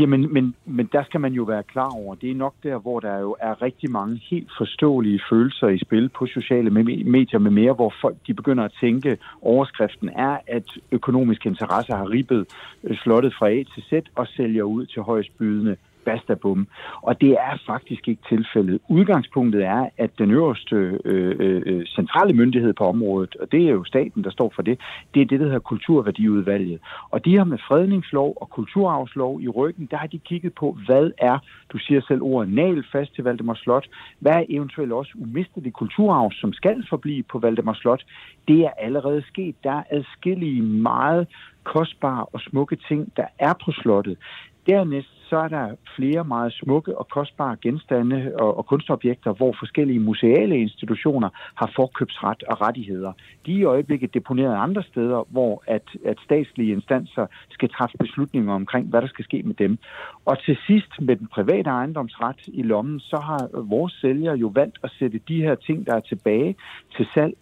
Jamen, men, men der skal man jo være klar over, det er nok der, hvor der jo er rigtig mange helt forståelige følelser i spil på sociale medier med mere, hvor folk de begynder at tænke, overskriften er, at økonomiske interesser har ribbet øh, slottet fra A til Z og sælger ud til højst bydende basta bum. Og det er faktisk ikke tilfældet. Udgangspunktet er, at den øverste øh, øh, øh, centrale myndighed på området, og det er jo staten, der står for det, det er det, der hedder Kulturværdiudvalget. Og de har med fredningslov og kulturarvslov i ryggen, der har de kigget på, hvad er, du siger selv ordet, nalfast til Valdemar Slot, hvad er eventuelt også umistelig kulturarv, som skal forblive på Valdemar Slot. Det er allerede sket. Der er adskillige meget kostbare og smukke ting, der er på slottet. Dernæst så er der flere meget smukke og kostbare genstande og, og kunstobjekter, hvor forskellige museale institutioner har forkøbsret og rettigheder. De er i øjeblikket deponeret andre steder, hvor at, at statslige instanser skal træffe beslutninger omkring, hvad der skal ske med dem. Og til sidst med den private ejendomsret i lommen, så har vores sælger jo valgt at sætte de her ting, der er tilbage til salg.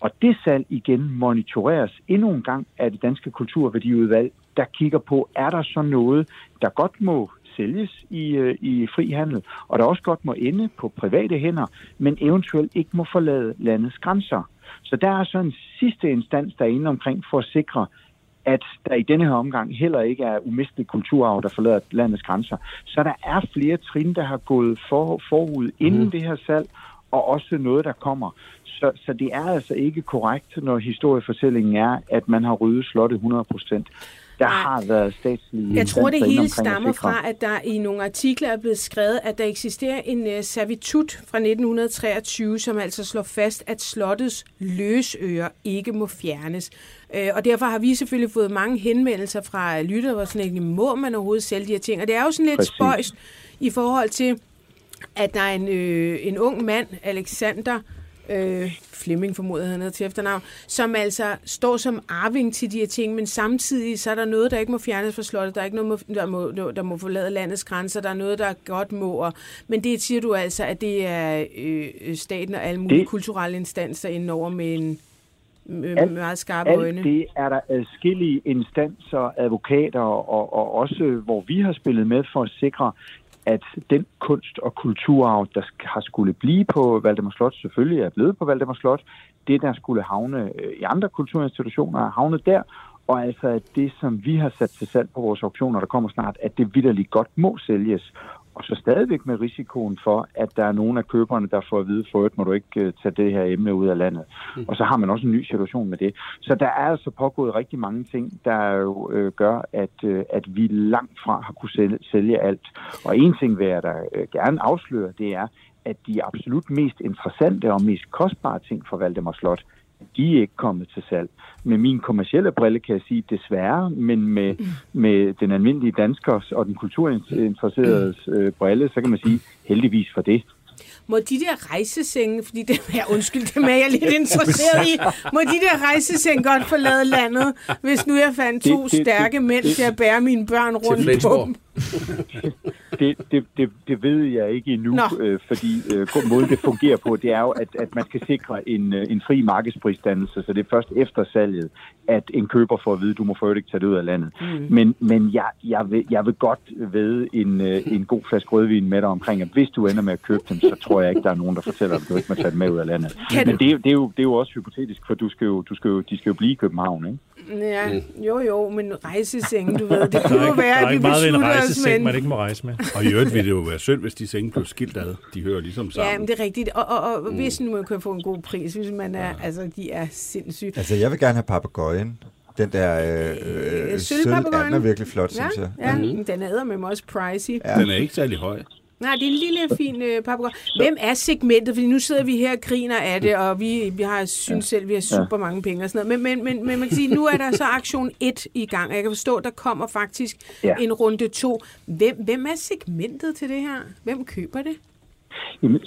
Og det salg igen monitoreres endnu en gang af det danske kulturværdiudvalg, der kigger på, er der så noget, der godt må sælges i, øh, i fri handel, og der også godt må ende på private hænder, men eventuelt ikke må forlade landets grænser. Så der er så en sidste instans, der er inde omkring for at sikre, at der i denne her omgang heller ikke er umistelig kulturarv, der forlader landets grænser. Så der er flere trin, der har gået for, forud inden mm. det her salg, og også noget, der kommer. Så, så det er altså ikke korrekt, når historiefortællingen er, at man har ryddet slottet 100 procent. Der Nej. har været statslige Jeg tror, det hele stammer fra, at der i nogle artikler er blevet skrevet, at der eksisterer en uh, servitut fra 1923, som altså slår fast, at slottets løsører ikke må fjernes. Uh, og derfor har vi selvfølgelig fået mange henvendelser fra lyttere, hvor sådan ikke må man overhovedet sælge de her ting. Og det er jo sådan lidt Præcis. spøjst i forhold til, at der er en, øh, en ung mand, Alexander øh, Flemming formoder han hedder til efternavn, som altså står som arving til de her ting, men samtidig så er der noget, der ikke må fjernes fra slottet, der er ikke noget, der må, der må forlade landets grænser, der er noget, der godt må, og, men det siger du altså, at det er øh, staten og alle mulige det, kulturelle instanser indover med en med Alt- meget skarpe øjne. Alt det er der adskillige instanser, advokater og, og også, hvor vi har spillet med for at sikre, at den kunst- og kulturarv, der har skulle blive på Valdemar Slot, selvfølgelig er blevet på Valdemar Slot. Det, der skulle havne øh, i andre kulturinstitutioner, er havnet der. Og altså, at det, som vi har sat til salg på vores auktioner, der kommer snart, at det vidderligt godt må sælges. Og så stadigvæk med risikoen for, at der er nogle af køberne, der får at vide, for må du ikke øh, tage det her emne ud af landet. Og så har man også en ny situation med det. Så der er altså pågået rigtig mange ting, der jo øh, gør, at, øh, at vi langt fra har kunne sælge, sælge alt. Og en ting vil jeg da øh, gerne afsløre, det er, at de absolut mest interessante og mest kostbare ting for Valdemar Slot, de er ikke kommet til salg. Med min kommercielle brille kan jeg sige desværre, men med, med den almindelige danskers og den kulturinteresseredes øh, brille, så kan man sige heldigvis for det. Må de der rejsesenge, fordi det er, undskyld, dem er jeg lidt interesseret i, må de der rejsesenge godt forlade landet, hvis nu jeg fandt Det- to det- det- stærke mænd det- til at bære mine børn rundt på dem? <laughs> det, det, det, det ved jeg ikke endnu, Nå. øh, fordi øh, måden det fungerer på, det er jo, at, at man skal sikre en, øh, en fri markedsprisdannelse, så det er først efter salget, at en køber får at vide, du må for ikke tage det ud af landet. Mm. Men, men jeg, jeg, vil, jeg vil godt ved en, øh, en god flaske rødvin med dig omkring, at hvis du ender med at købe dem, så tror jeg ikke, der er nogen, der fortæller dig, at du ikke må tage dem med ud af landet. Kan Men det, er jo- det, er jo, det er jo også hypotetisk, for du skal jo, du skal jo, de skal jo blive i København, ikke? Ja, jo jo, men rejsesenge, du ved, det <laughs> kunne jo ikke, være, der er at vi ikke meget ved en beslutter os med rejseseng, en... man ikke må rejse med. Og i øvrigt ville det jo være synd, hvis de senge blev skilt ad. De hører ligesom sammen. Ja, men det er rigtigt. Og, og, og hvis nu man kan få en god pris, hvis man er, altså, de er sindssyge. Altså, jeg vil gerne have papegøjen. Den der øh, Øh, øh, sølv, sølvpapegøjen. er virkelig flot, Ja, synes jeg. ja, mm. den er med også pricey. Ja. Den er ikke særlig høj. Nej, det er en lille, fin øh, papegøje. Hvem er segmentet? Fordi nu sidder vi her og griner af det, og vi, vi har synes selv, vi har super mange penge og sådan noget. Men, men, men, men man kan sige, nu er der så aktion 1 i gang, og jeg kan forstå, at der kommer faktisk Ja. en runde 2. Hvem, hvem er segmentet til det her? Hvem køber det? Jamen,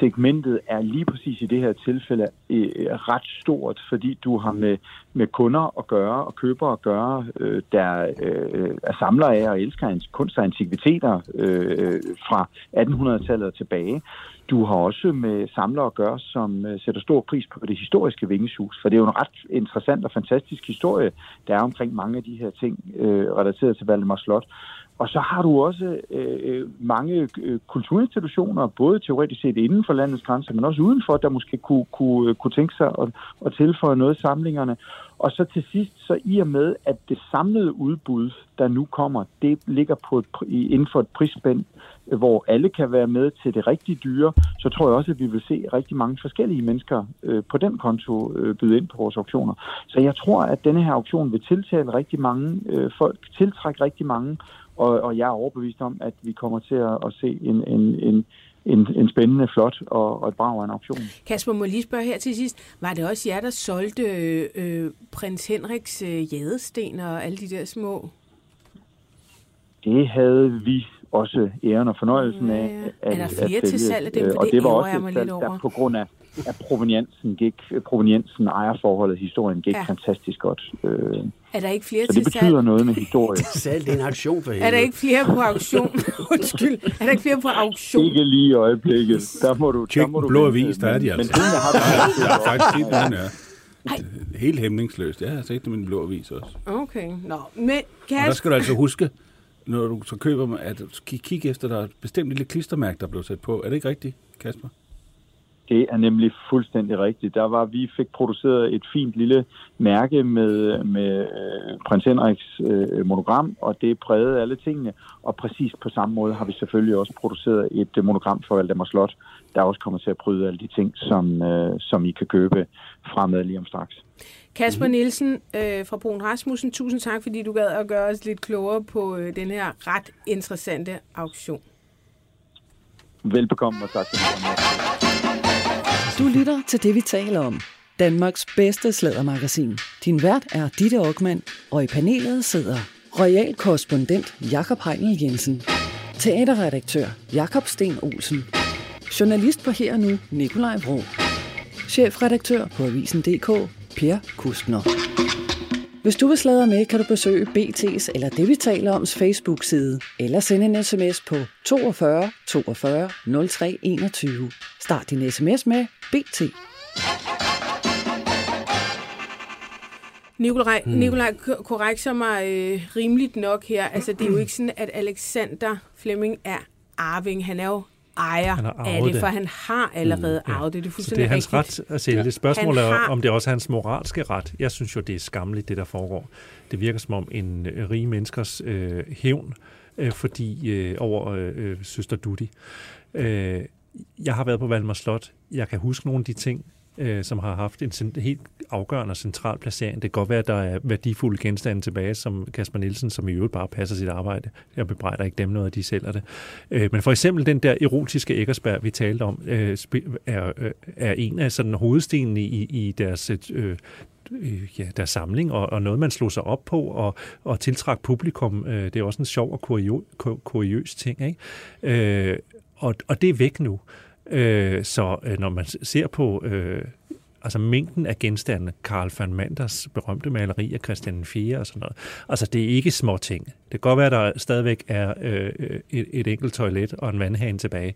segmentet er lige præcis i det her tilfælde øh, ret stort, fordi du har med, med kunder at gøre og købere at gøre, øh, der øh, er samlere af og elsker hans kunst og antikviteter øh, øh fra 1800-tallet tilbage. Du har også med samlere at gøre, som øh, sætter stor pris på det historiske vingeshus, for det er jo en ret interessant og fantastisk historie, der er omkring mange af de her ting øh, relateret til Valdemar Slot. Og så har du også øh, øh, mange øh, kulturinstitutioner, både teoretisk set inden for landets grænser, men også udenfor, der måske kunne, kunne, øh, kunne tænke sig at, at tilføje noget i samlingerne. Og så til sidst, så i og med, at det samlede udbud, der nu kommer, det ligger på et, i- inden for et prisspænd, øh, hvor alle kan være med til det rigtig dyre, så tror jeg også, at vi vil se rigtig mange forskellige mennesker øh, på den konto øh, byde ind på vores auktioner. Så jeg tror, at denne her auktion vil tiltale rigtig mange øh, folk, tiltrække rigtig mange, og, og jeg er overbevist om, at vi kommer til at, at se en, en, en, en, en spændende, flot og, og et brag af en auktion. Kasper, må lige spørge her til sidst. Var det også jer, der solgte øh, prins Henriks øh, jadesten og alle de der små? Det havde vi også æren og fornøjelsen af. Ja, ja. At, Er der flere at til salg af dem? Øh, For og det det var også et salg, lidt over. der på grund af, at proveniensen gik, proveniensen ejerforholdet, historien gik Ja. fantastisk godt. Øh, Er der ikke flere så til det salg? betyder noget med historie. <laughs> Salg, det er en aktion for helvede. Er der ikke flere på auktion? <laughs> Undskyld. Er der ikke flere på auktion? Ikke lige i øjeblikket. Der må du, Tjek der må den du blå vente. avis, der er de Men- altså. Men tingene har <laughs> faktisk set ja. Ej. Helt hæmningsløst. Jeg har set dem i den blå avis også. Okay. Nå, men Og der skal du altså huske, når du så køber dem, at kigge efter, der er et bestemt lille klistermærke, der blev sat på. Er det ikke rigtigt, Kasper? Det er nemlig fuldstændig rigtigt. Der var, vi fik produceret et fint lille mærke med, med øh, prins Henriks øh, monogram, og det prægede alle tingene. Og præcis på samme måde har vi selvfølgelig også produceret et øh, monogram for Valdemar Slot, der også kommer til at bryde alle de ting, som, øh, som I kan købe fremad lige om straks. Kasper Nielsen øh, fra Brun Rasmussen, tusind tak, fordi du gad at gøre os lidt klogere på øh, den her ret interessante auktion. Velbekomme og tak. For Du lytter til det, vi taler om. Danmarks bedste slædermagasin. Din vært er Ditte Aukmann, og i panelet sidder royal korrespondent Jakob Heinel Jensen, teaterredaktør Jakob Sten Olsen, journalist på Her Nu Nikolaj Vrå, chefredaktør på Avisen.dk Per Kustner. Hvis du vil sladre med, kan du besøge BT's eller det, vi taler oms Facebook-side, eller sende en sms på 42 42 03 21. Start din sms med BT. Nikolaj, hmm. Nikolaj korrekser mig øh, rimeligt nok her. Altså, det er jo ikke sådan, at Alexander Flemming er arving. Han er jo ejer af det, det. for han har allerede Ja. arvet det. Det er fuldstændig det er hans rigtigt. ret at sælge det. Spørgsmålet Han er, har- om det også er hans moralske ret. Jeg synes jo, det er skamligt, det der foregår. Det virker som om en øh, rige menneskers øh, hævn øh, fordi øh, over øh, øh, søster Dutti. Øh, jeg har været på Valdemar Slot. Jeg kan huske nogle af de ting, øh, som har haft en helt afgørende og central placering. Det kan godt være, at der er værdifulde genstande tilbage, som Kasper Nielsen, som i øvrigt bare passer sit arbejde. Jeg bebrejder ikke dem noget, at de sælger det. Øh, men for eksempel den der erotiske Eggersberg, vi talte om, øh, er, øh, er en af sådan hovedstenene i, i deres øh, øh, ja, deres samling, og, og noget, man slog sig op på, og, og tiltrak publikum. Øh, det er også en sjov og kurio, kur, kuriøs ting. Ikke? Øh, og, og det er væk nu. Øh, Øh, så øh, når man ser på øh, altså mængden af genstande, Karl van Manders berømte maleri af Christian 4 og sådan noget, altså det er ikke små ting. Det kan godt være, at der stadigvæk er øh, øh, et, et enkelt toilet og en vandhane tilbage,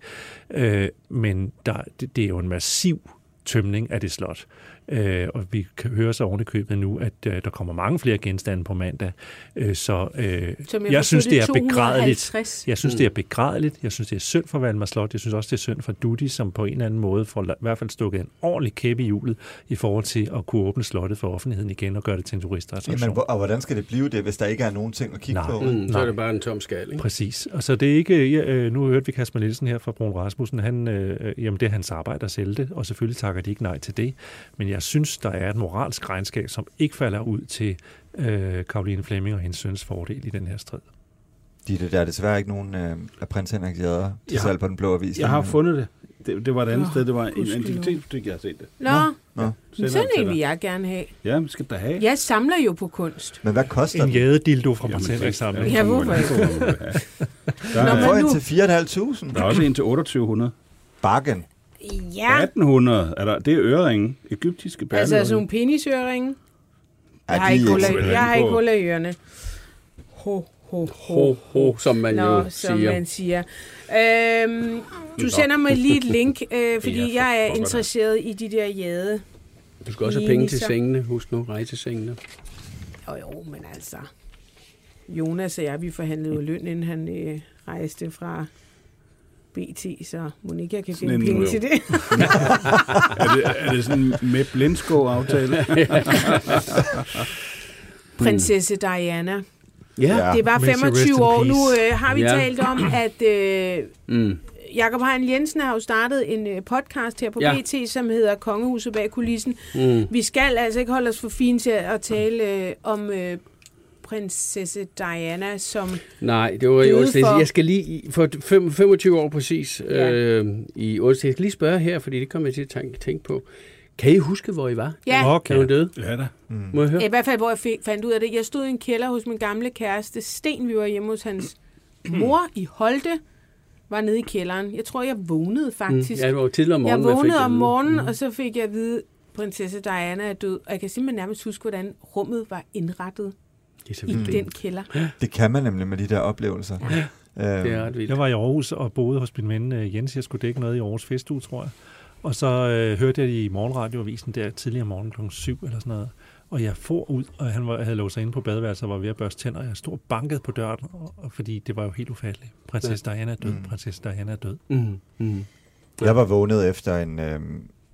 øh, men der, det, det er jo en massiv tømning af det slot. Øh, og vi kan høre så oven i købet nu, at øh, der kommer mange flere genstande på mandag. Øh, så øh, Som jeg, synes, det er det, begrædeligt. 250. Jeg synes, det er begrædeligt. Jeg synes, det er synd for Valmar Slot. Jeg synes også, det er synd for Dutti, som på en eller anden måde får i hvert fald stukket en ordentlig kæppe i hjulet i forhold til at kunne åbne slottet for offentligheden igen og gøre det til en turistattraktion. Jamen, og hvordan skal det blive det, hvis der ikke er nogen ting at kigge Nej. på? Mm, så Nej. er det bare en tom skal, ikke? Præcis. Og så det er ikke, ja, øh, nu hørte vi Kasper Nielsen her fra Brun Rasmussen, han, øh, jamen det er hans arbejde at sælge det, og selvfølgelig takker de ikke nej til det. Men jeg synes, der er et moralsk regnskab, som ikke falder ud til øh, Karoline Flemming og hendes søns fordel i den her strid. Ditte, der er desværre ikke nogen øh, af prins Henrik jæder til Jeg har- salg på den blå avis. Jeg har fundet det. Det, det var et andet Nå, sted. Det var en antikvitetsbutik, jeg har set det. Nå, Nå. men Sender sådan en vil jeg gerne have. Ja, men skal da have. Jeg samler jo på kunst. Men hvad koster En den? jadedildo fra Prins det- Henrik sammen. Ja, hvorfor ikke? Der Nå, er, men Får en til 4.500? der er også en til 2800. Bakken. Ja, 1800 er der, det er øringen. Egyptiske altså sådan perleøring. nogle penisøringe. Jeg har ikke hul af- jeg har ikke hul af ørerne. Ho, ho, Ho, ho, som man Nå, jo som siger. man siger. Øhm, du sender mig lige et <laughs> link, øh, fordi Ja, for jeg er interesseret i de der jade. Du skal også have penge til sengene. Husk nu, rejsesengene. Jo, jo, men altså... Jonas og jeg, vi forhandlede jo løn, inden han øh, rejste fra BT, så Monika kan finde en- penge jo. til det. <laughs> Er det, er det sådan med blindskov-aftale? <laughs> <laughs> Prinsesse Diana. Ja. Det var May she rest 25 in år. Nu øh, har vi Ja. talt om, at øh, Mm. Jakob Hein Jensen har jo startet en øh, podcast her på Ja. BT, som hedder Kongehuset bag kulissen. Mm. Vi skal altså ikke holde os for fine til at tale øh, om øh, prinsesse Diana, som... Nej, det var i onsdag. for- Jeg skal lige, for fem- 25 år præcis, Ja. øh, i onsdag. Jeg skal lige spørge her, fordi det kommer jeg til at tænke, tænke på. Kan I huske, hvor I var? Ja, Da Okay. hun døde? Ja da. Må jeg høre? i hvert fald, hvor jeg fik, fandt ud af det. Jeg stod i en kælder hos min gamle kæreste, Sten. Vi var hjemme hos hans mor i Holte. Var nede i kælderen. Jeg tror, jeg vågnede Mm. faktisk. Ja, det var tidligere om Jeg morgenen. vågnede fik om morgenen, Mm. og så fik jeg at vide, at prinsesse Diana er død. Og jeg kan simpelthen nærmest huske, hvordan rummet var indrettet i den kælder. Det kan man nemlig med de der oplevelser. det er Øh, ret vildt. Jeg var i Aarhus og boede hos min ven øh, Jens. Jeg skulle dække noget i Aarhus Festuge, tror jeg. Og så øh, hørte jeg i morgenradioavisen der tidligere morgen kl. 7 eller sådan noget. Og jeg for ud, og han var, havde låst sig inde på badeværelset og var ved at børste tænder. Og jeg stod og bankede på døren, og, og, fordi det var jo helt ufatteligt. Prinsesse Diana er død, Mm. prinsesse Diana er død. Mm. Mm. Jeg var vågnet efter en... Øh,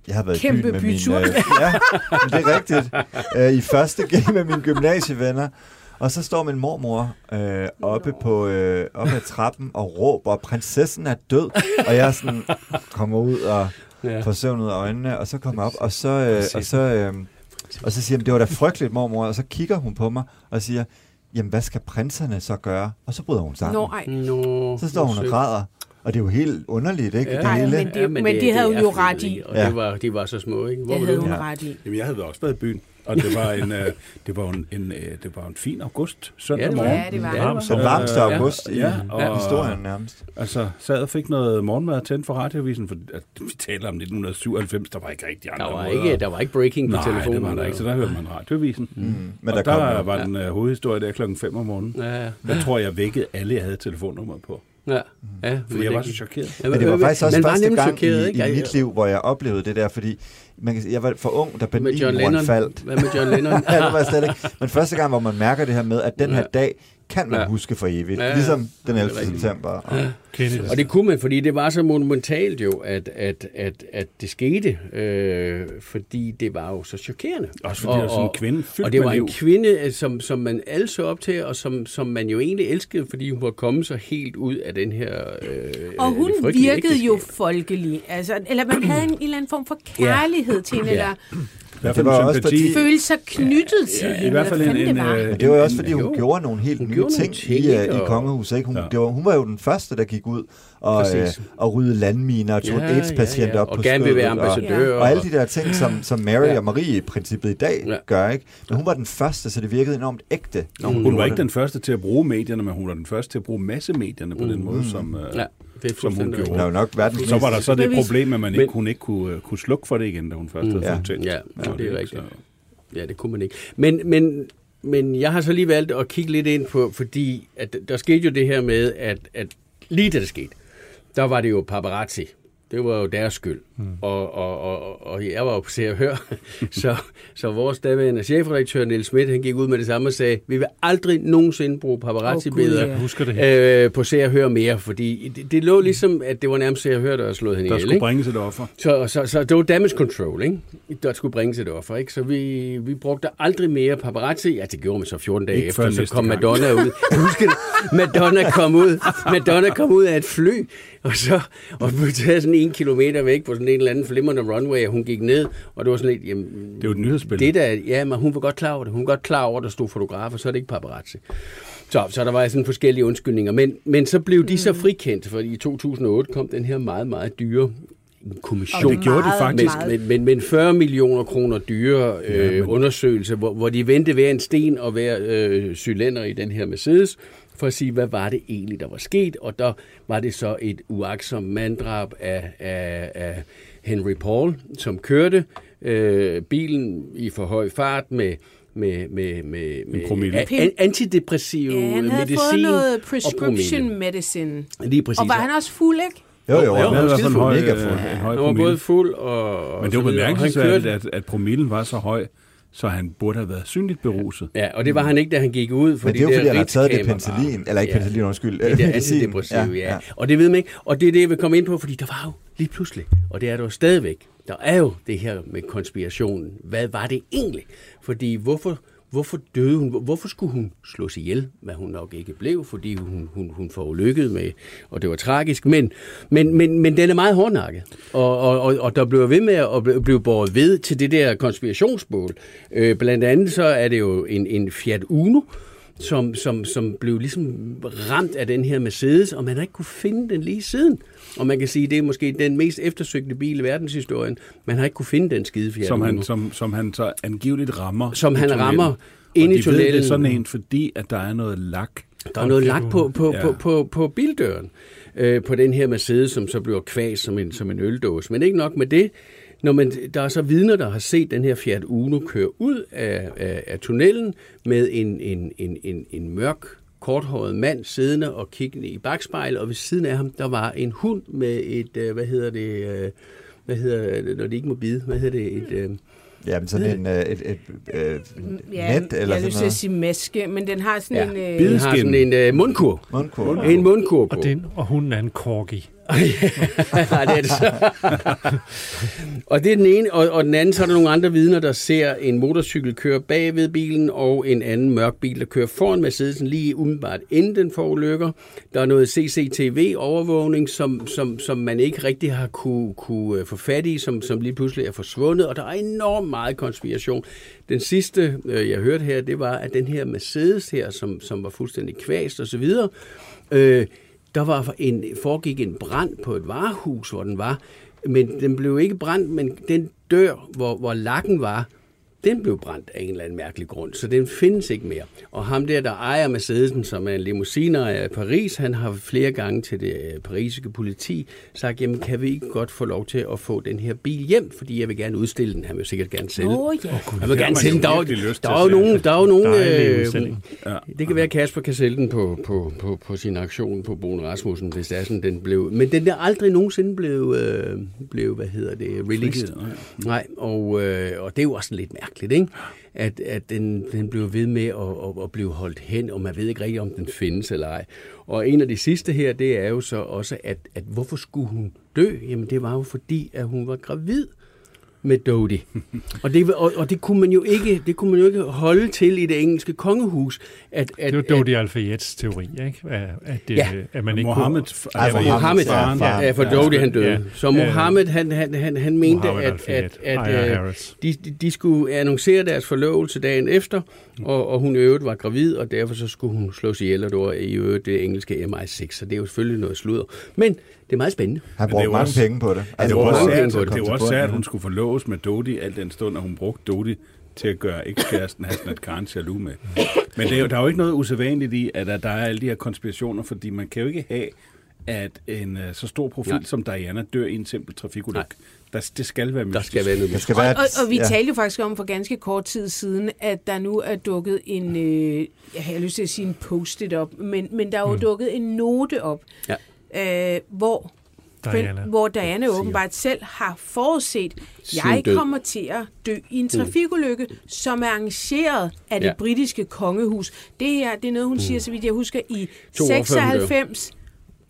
jeg har været Kæmpe i byen med bytur. Øh, ja, det er rigtigt. Øh, I første <laughs> G med mine gymnasievenner. Og så står min mormor øh, oppe på øh, oppe ad trappen og råber, prinsessen er død. Og jeg sådan kommer ud og Ja. får søvn ud af øjnene, og så kommer op, og så, øh, og så, øh, og så siger hun, det var da frygteligt, mormor. Og så kigger hun på mig og siger, jamen hvad skal prinserne så gøre? Og så bryder hun sammen. Nå, ej. Nå, Så står hun og græder. Og det er jo helt underligt, ikke? Ja. det hele. men det- men det havde hun er jo ret i. Og Ja. det var, de var så små, ikke? Hvor Det var havde hun Ja. ret i. Jamen, jeg havde også været i byen, og det var en, øh, det var en, en, øh, det var en fin august søndig Ja, det var morgen. Ja, det var Ja, det. Den varmeste Øh, august i ja, og- historien nærmest. Altså, sad og fik noget morgenmad tændt for radioavisen, for at, vi taler om 1997, der var ikke rigtig andre Der var, måder. ikke, der var ikke breaking på Nej, telefonen. det var der ikke, så der hørte man radioavisen. Mm. Men og der der, kom der jo- var den uh, hovedhistorie der klokken 5 om morgenen. Ja, ja. Jeg tror, jeg vækkede alle, jeg havde telefonnummer på. Ja. ja Fordi jeg var så chokeret. Men det var faktisk også første gang chokeret, i, i mit liv, hvor jeg oplevede det der, fordi man kan, sige, jeg var for ung, da Berlinmuren faldt. Hvad med John Lennon? <laughs> ja, det var jeg slet ikke. Men første gang, hvor man mærker det her med, at den her Ja. dag kan man Ja. huske for evigt. Ja, ja. Ligesom den Det er 11. rigtigt. september. Og, Kennedy. Og det kunne man, fordi det var så monumentalt jo, at, at, at, at det skete, øh, fordi det var jo så chokerende. Også fordi det var sådan en kvinde fyldt Og det var liv. en kvinde, øh, som, som man alle så op til, og som, som man jo egentlig elskede, fordi hun var kommet så helt ud af den her øh, Og hun det virkede jo ægteskab. folkelig. Altså, eller man havde en, en eller anden form for kærlighed til hende, Ja. eller I hvert Det fald var en også fordi- følte sig knyttet til Ja, i hende. hvert fald en- en, det var. øh, Men det var jo også, fordi hun Jo. gjorde nogle helt Hun nye ting, ting, i, i og- kongehuset. Ikke? Hun, Ja. det var, hun var jo den første, der gik ud og, Præcis. og rydde landminer og tog Ja, AIDS-patienter ja, ja. op og på gerne vil være skødet, og- ambassadør. Og alle de der ting, som, som Mary Ja. og Marie i princippet i dag Ja. gør, ikke? Men hun var den første, så det virkede enormt ægte. Når Hun gjorde var ikke den første til at bruge medierne, men hun var den første til at bruge massemedierne på den måde, som, øh, Ja, det er som hun gjorde. Hun er jo nok verdens Så var der så det problem, at man ikke, Men- hun ikke kunne, øh, kunne slukke for det igen, da hun først havde Ja. fået tændt. Ja, ja, det er ikke rigtigt. Ja, det kunne man ikke. Men, men, men jeg har så lige valgt at kigge lidt ind på, fordi at der skete jo det her med, at, at lige da det skete, der var det jo paparazzi. Det var jo deres skyld. Mm. Og, og, og, og jeg var jo på Se og Hør, <laughs> så, så vores daværende chefredaktør Niels Schmidt, han gik ud med det samme og sagde, vi vil aldrig nogensinde bruge paparazzi-billeder Gud, ja. Øh, på Se og Hør mere, fordi det, det lå ligesom, at det var nærmest Se og Hør, der havde slået hende Der ihjel. skulle ikke? bringes et offer. Så, så, så det var damage control, ikke? Der skulle bringes et offer, ikke? Så vi, vi brugte aldrig mere paparazzi. Ja, det gjorde man så 14 dage Ikke efter, så kom gang. Madonna ud. Jeg husker det. Madonna kom ud. Madonna kom ud af et fly, og så og blev taget sådan en kilometer væk på sådan en eller anden flimrende runway, og hun gik ned, og det var sådan lidt, jamen, Det er jo et nyhedsspil. det der, ja, men hun var godt klar over det. Hun var godt klar over, at der stod fotografer, så er det ikke paparazzi. Så, så der var sådan forskellige undskyldninger. Men, men så blev de så frikendt, fordi i 2008 kom den her meget, meget dyre kommission. Og det gjorde de faktisk. Men, men, men 40 millioner kroner dyre øh, Ja, men- undersøgelse, hvor, hvor de vendte hver en sten og hver øh, cylinder i den her Mercedes, for at sige, hvad var det egentlig, der var sket. Og der var det så et uagtsomt manddrab af, af, af Henry Paul, som kørte øh, bilen i for høj fart med med, med, med, med promille. a- antidepressiv Ja, han havde medicin fået noget og prescription promille. medicine. Lige præcis. Og var han også fuld, ikke? Jo, jo, Jo, han jo, var skidefuld, høj, mega øh, fuld. en høj Han var både fuld og... og Men det var og han bemærkelsesværdigt, at, at promillen var så høj, så han burde have været synligt beruset. Ja, og det var han ikke, da han gik ud. Men Fordi det er jo, fordi han har taget det penicillin, eller ikke Ja. penicillin, undskyld. Det <laughs> medicin. antidepressiv, ja, ja. Og det ved man ikke. Og det er det, jeg vil komme ind på, fordi der var jo lige pludselig, og det er der jo stadigvæk, der er jo det her med konspirationen. Hvad var det egentlig? Fordi hvorfor, hvorfor døde hun? Hvorfor skulle hun slås ihjel? Hvad hun nok ikke blev, fordi hun, hun, hun forulykkede med, og det var tragisk. Men, men, men, men den er meget hårdnakket. Og, og, og, og der bliver ved med at blive- båret ved til det der konspirationsbål. Øh, blandt andet så er det jo en, en Fiat Uno, som, som, som blev ligesom ramt af den her Mercedes, og man har ikke kunne finde den lige siden. Og man kan sige, det er måske den mest eftersøgte bil i verdenshistorien. Man har ikke kunne finde den skide Fiat Som han, som, som han så angiveligt rammer. Som han tunnelen. rammer ind i ved, det er tunnelen. sådan en, fordi at der er noget lak. Der er noget lagt på, på, Ja. på, på, på bildøren øh, på den her Mercedes, som så bliver kvæs som en, som en øldåse. Men ikke nok med det. Når man, der er så vidner, der har set den her Fiat Uno køre ud af, af, af tunnelen med en, en, en, en, en mørk, korthåret mand siddende og kiggende i bagspejlet, og ved siden af ham, der var en hund med et, øh, hvad hedder det, øh, hvad hedder det, når de ikke må bide, hvad hedder det, et... Øh, Ja, men sådan en, øh, et, et, et Ja, net eller jeg har lyst sådan til at noget. sige maske, men den har sådan ja, en... Øh, den har sådan en øh, mundkur. Mundkur. En mundkur på. Og, den, og hunden er en corgi. <laughs> Nej, det er det så. <laughs> og det er den ene, og, og den anden, så er der nogle andre vidner, der ser en motorcykel køre bag ved bilen, og en anden mørk bil, der kører foran Mercedesen lige umiddelbart inden den forulykker. Der er noget CCTV-overvågning, som, som, som man ikke rigtig har kunne, kunne øh, få fat i, som, som lige pludselig er forsvundet, og der er enormt meget konspiration. Den sidste, øh, jeg hørte her, det var, at den her Mercedes her, som, som var fuldstændig kvæst og så videre, øh, der var en, foregik en brand på et varehus, hvor den var, men den blev ikke brændt, men den dør, hvor, hvor lakken var, den blev brændt af en eller anden mærkelig grund, så den findes ikke mere. Og ham der, der ejer Mercedesen, som er en limousiner af Paris, han har flere gange til det øh, parisiske politi sagt, jamen kan vi ikke godt få lov til at få den her bil hjem, fordi jeg vil gerne udstille den. Han vil sikkert gerne sælge Åh, ja. Jeg vil gerne sælge den. Der er der er jo nogen, den. der er jo nogen, øh. Ja. det kan være, at Kasper kan sælge den på, på, på, på sin aktion på Bogen Rasmussen, hvis det er sådan, den blev... Men den der aldrig nogensinde blev, øh, blev hvad hedder det, released. Nej, og, øh, og det er jo også lidt mærkeligt, ikke? At, at den, den blev ved med at, at, at blive holdt hen, og man ved ikke rigtig, om den findes eller ej. Og en af de sidste her, det er jo så også, at, at hvorfor skulle hun dø? Jamen det var jo fordi, at hun var gravid med Dodie. <laughs> og, det, og, og det kunne man jo ikke, det kunne man jo ikke holde til i det engelske kongehus. At, at, Det var Dodi Al-Fayeds teori, ikke? At, at, Ja. at man ikke Mohammed, kunne... Altså, Mohammed, faren, ja, ja, for Dodie han døde. Ja. Så Mohammed, han, han, han, han mente, Mohammed at, at, at, Aya øh, de, de skulle annoncere deres forlovelse dagen efter, og, og hun i øvrigt var gravid, og derfor så skulle hun slås ihjel, og det var i øvrigt det engelske MI6, så det er jo selvfølgelig noget sludder. Men det er meget spændende. Han det brugte mange også- penge på det. Det Altså, var bruger også på det. det var også sært, at hun skulle forloves med Dodi, al den stund, at hun brugte Dodi til at gøre ekskæresten Hasnat Khan jaloux med. Men det er jo, der er jo ikke noget usædvanligt i, at der- der er alle de her konspirationer, fordi man kan jo ikke have, at en uh, så stor profil Nej. som Diana dør i en simpel trafikulykke. Der, det skal være Der mystisk. skal være noget det skal Og, og, og vi ja. talte jo faktisk om for ganske kort tid siden, at der nu er dukket en, øh, jeg har lyst til at sige en post-it op, men, men der er jo mm. dukket en note op, Ja. Øh, hvor Diana. hvor Diana åbenbart selv har forudset, Sin jeg død. kommer til at dø i en trafikulykke, som er arrangeret af det Ja. britiske kongehus. Det her, det er noget, hun siger, så vidt jeg husker, i 42 hun dør. 96,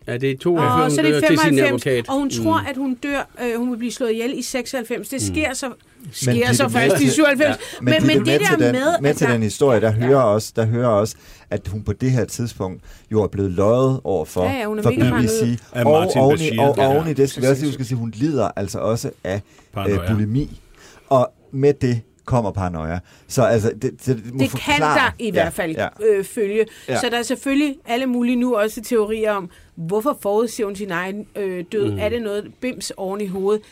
Ja, det er to og så er hun det dør til sin 95, advokat. og hun tror, at hun dør, øh, hun vil blive slået ihjel i 96. Det sker så, sker det er så det først med i til- 97. Men, Men, men, det, det med der til den, med, at til der- den historie, der hører, også, der hører også, at hun på det her tidspunkt jo er blevet løjet over for, Ja, ja, hun er for BBC. Og Martin oven i, Bashir, og, ja. oven i det skal vi også lige huske at sige, hun lider altså også af øh, bulimi. Og med det kommer paranoia. Så altså, det, det, det, må Det kan der i hvert fald Ja, øh, følge. Ja. Så der er selvfølgelig alle mulige nu også teorier om, hvorfor forudser hun sin egen øh, død? Mm. Er det noget bims oven i hovedet?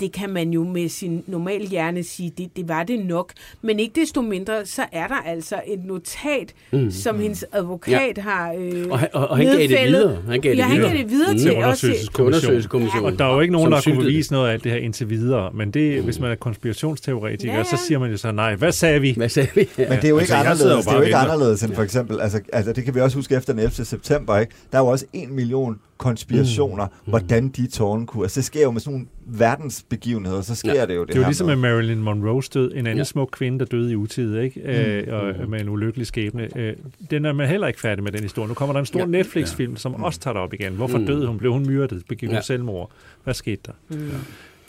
Det kan man jo med sin normal hjerne sige, det, det var det nok. Men ikke desto mindre, så er der altså et notat, mm. som hendes advokat ja. har øh, Og han- og- og han gav det videre. Han gav det ja, han videre. gav det videre Mm. til undersøgelseskommissionen. Og der er jo ikke nogen, som der kunne bevise noget af alt det her indtil videre. Men det, hvis man er konspirationsteoretiker, Ja, ja. så siger man jo så, nej, hvad sagde vi? Hvad sagde vi? Men det er jo ikke Altså, sidder jo anderledes, det er jo ikke anderledes end for eksempel, altså, altså det kan vi også huske efter den 11. september, ikke? Der er jo også en million konspirationer, mm. hvordan de tårne kunne. Altså det sker jo med sådan nogle verdensbegivenheder, så sker Ja. ja. det jo det Det er jo ligesom med. Marilyn Monroe's død, en anden Ja. ja. smuk kvinde, der døde i utide, ikke? Mm. Øh, og med en ulykkelig skæbne. Øh, den er man heller ikke færdig med, den historie. Nu kommer der en stor Ja. ja. Netflix-film, som mm. også tager det op igen. Hvorfor Mm. mm. døde hun? Blev hun myrdet? Begik hun Ja. ja. selvmord? Hvad skete der? Mm.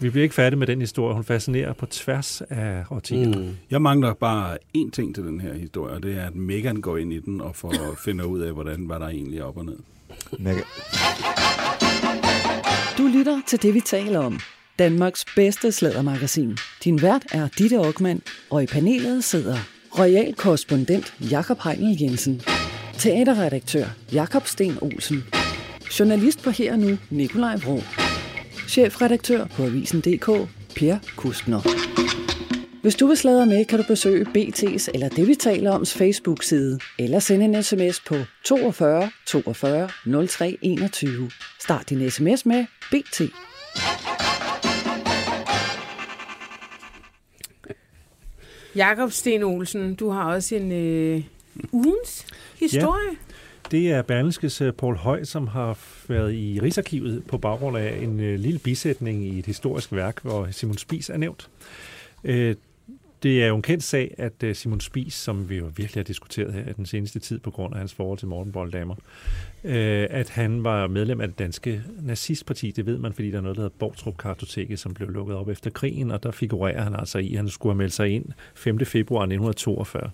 Vi bliver ikke færdige med den historie. Hun fascinerer på tværs af årtier. Mm. Mm. Jeg mangler bare én ting til den her historie, og det er, at Megan går ind i den og får, <laughs> finder ud af, hvordan var der egentlig op og ned. Mega- Du lytter til det, vi taler om. Danmarks bedste slædermagasin. Din vært er Ditte Aukmann, og i panelet sidder royal korrespondent Jakob Heinel Jensen, teaterredaktør Jakob Sten Olsen, journalist på Her Nu Nikolaj Vrå, chefredaktør på Avisen.dk Per Kustner. Hvis du vil sladre med, kan du besøge BT's eller det, vi taler oms Facebook-side, eller sende en sms på 42 42 03 21. Start din sms med BT. Jakob Sten Olsen, du har også en øh, ugens historie. Det er Berlingskes øh, Paul Høj, som har været i Rigsarkivet på baggrund af en øh, lille bisætning i et historisk værk, hvor Simon Spies er nævnt. Øh, det er jo en kendt sag, at øh, Simon Spies, som vi jo virkelig har diskuteret her i den seneste tid på grund af hans forhold til Morten Bolddamer, øh, at han var medlem af det danske nazistparti. Det ved man, fordi der er noget, der hedder Bortrup Kartoteket, som blev lukket op efter krigen, og der figurerer han altså i, at han skulle have meldt sig ind 5. februar 1942.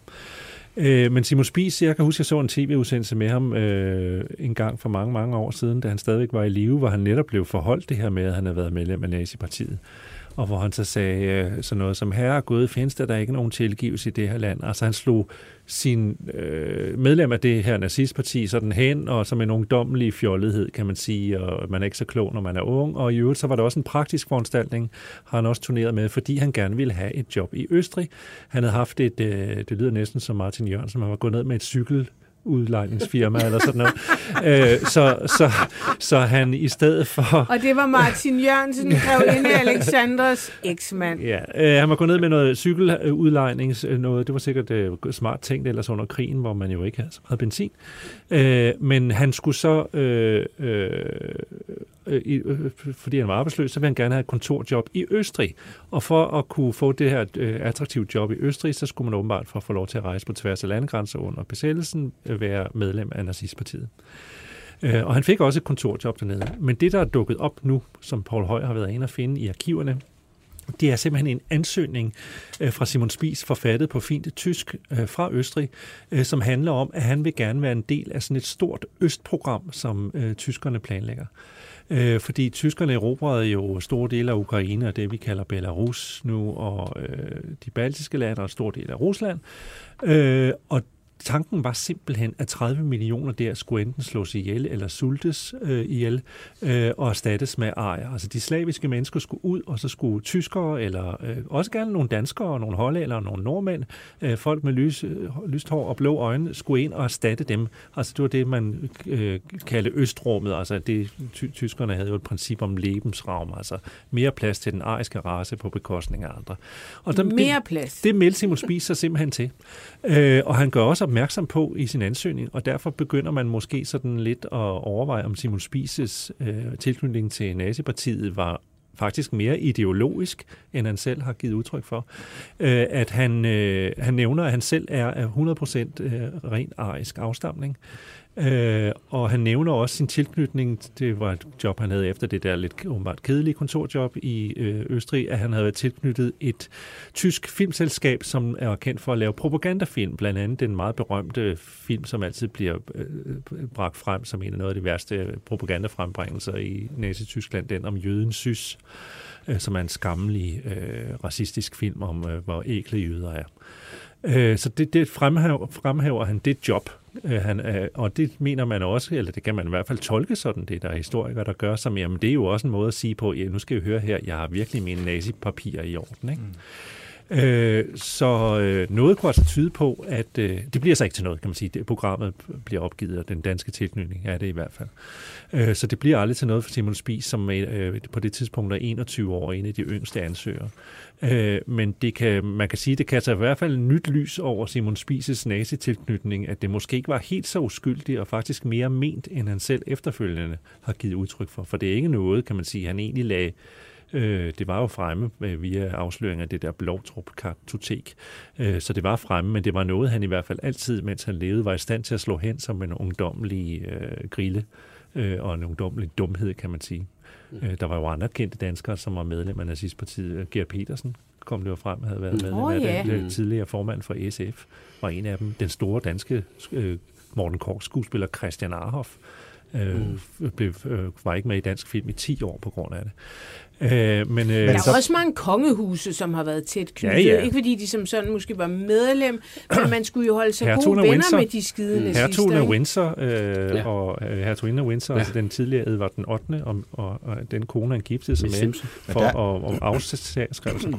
Øh, men Simon Spies, jeg kan huske, at jeg så en tv-udsendelse med ham øh, en gang for mange, mange år siden, da han stadigvæk var i live, hvor han netop blev forholdt det her med, at han havde været medlem af Nazipartiet og hvor han så sagde øh, sådan noget som, herre Gud, findes der, der ikke nogen tilgivelse i det her land? Altså han slog sin øh, medlem af det her nazistparti sådan hen, og som en ungdommelig fjollethed, kan man sige, og man er ikke så klog, når man er ung, og i øvrigt så var der også en praktisk foranstaltning, har han også turneret med, fordi han gerne ville have et job i Østrig. Han havde haft et, øh, det lyder næsten som Martin Jørgensen, han var gået ned med et cykel udlejningsfirma eller sådan noget. øh, så, så, så han i stedet for... Og det var Martin Jørgensen, grevinde <laughs> Alexanders eksmand. Ja, øh, han var gået ned med noget cykeludlejnings øh, noget. Det var sikkert øh, smart tænkt ellers under krigen, hvor man jo ikke havde så meget benzin. Øh, men han skulle så øh, øh, øh, øh, fordi han var arbejdsløs, så ville han gerne have et kontorjob i Østrig. Og for at kunne få det her øh, attraktive job i Østrig, så skulle man åbenbart for at få lov til at rejse på tværs af landegrænser under besættelsen, øh, være medlem af nazistpartiet. Øh, og han fik også et kontorjob dernede. Men det, der er dukket op nu, som Paul Høj har været inde at finde i arkiverne, det er simpelthen en ansøgning øh, fra Simon Spies, forfattet på fint tysk øh, fra Østrig, øh, som handler om, at han vil gerne være en del af sådan et stort østprogram, som tyskerne planlægger. Øh, fordi tyskerne erobrede jo store dele af Ukraine og det, vi kalder Belarus nu, og øh, de baltiske lande og en stor del af Rusland. Øh, og tanken var simpelthen, at 30 millioner der skulle enten slås ihjel eller sultes øh, ihjel øh, og erstattes med ejer. Altså de slaviske mennesker skulle ud, og så skulle tyskere, eller øh, også gerne nogle danskere, nogle hollændere, nogle nordmænd, øh, folk med lys, øh, lyst hår og blå øjne, skulle ind og erstatte dem. Altså det var det, man øh, kaldte østrummet. Altså det, ty- tyskerne havde jo et princip om lebensraum, altså mere plads til den ariske race på bekostning af andre. Og der, mere plads? Det, det meldte Simon Spies sig simpelthen til. Øh, og han gør også opmærksom på i sin ansøgning, og derfor begynder man måske sådan lidt at overveje, om Simon Spises øh, tilknytning til nazipartiet var faktisk mere ideologisk, end han selv har givet udtryk for. Øh, at han, øh, han nævner, at han selv er af 100% øh, ren arisk afstamning. Øh, og han nævner også sin tilknytning, det var et job, han havde efter det der lidt åbenbart kedelige kontorjob i øh, Østrig, at han havde været tilknyttet et tysk filmselskab, som er kendt for at lave propagandafilm, blandt andet den meget berømte film, som altid bliver øh, bragt frem som en af noget af de værste propagandafrembringelser i Nazi-Tyskland, den om jøden Sys, øh, som er en skammelig øh, racistisk film om, øh, hvor ækle jøder er. Øh, så det, det fremhæver, fremhæver han det job, øh, han øh, og det mener man også, eller det kan man i hvert fald tolke sådan, det der er historikere, der gør, som, jamen det er jo også en måde at sige på, ja, nu skal vi høre her, jeg har virkelig mine nazipapirer i orden, ikke? Mm. Øh, så øh, noget kunne altså tyde på, at øh, det bliver så ikke til noget, kan man sige. Det, programmet bliver opgivet, og den danske tilknytning er det i hvert fald. Øh, så det bliver aldrig til noget for Simon Spies, som øh, på det tidspunkt er 21 år en af de yngste ansøgere. Øh, men det kan, man kan sige, at det kaster i hvert fald nyt lys over Simon Spies' nazi-tilknytning, at det måske ikke var helt så uskyldigt og faktisk mere ment, end han selv efterfølgende har givet udtryk for. For det er ikke noget, kan man sige, han egentlig lagde Øh, det var jo fremme øh, via afsløring af det der Blovtrup kartotek. Øh, så det var fremme, men det var noget, han i hvert fald altid, mens han levede, var i stand til at slå hen som en ungdommelig øh, grille øh, og en ungdommelig dumhed, kan man sige. Mm. Øh, der var jo andre kendte danskere, som var medlem af nazistpartiet. Gert Petersen kom det jo frem, havde været medlem oh, yeah. den tidligere formand for SF, var en af dem. Den store danske øh, Morten Kork skuespiller Christian Arhoff, øh, mm. blev, øh, var ikke med i dansk film i 10 år på grund af det. Øh, men, øh, der er så... også mange kongehuse, som har været tæt knyttet. Ja, ja. Ikke fordi de som sådan måske var medlem, men man skulle jo holde sig Hertugen gode venner Windsor. med de skide mm. Hertugen af Windsor øh, ja. og øh, hertugen af Windsor, ja. altså den tidligere Edvard den 8. Og, og, og den kone, han giftede sig med for der... at, at afskrive sig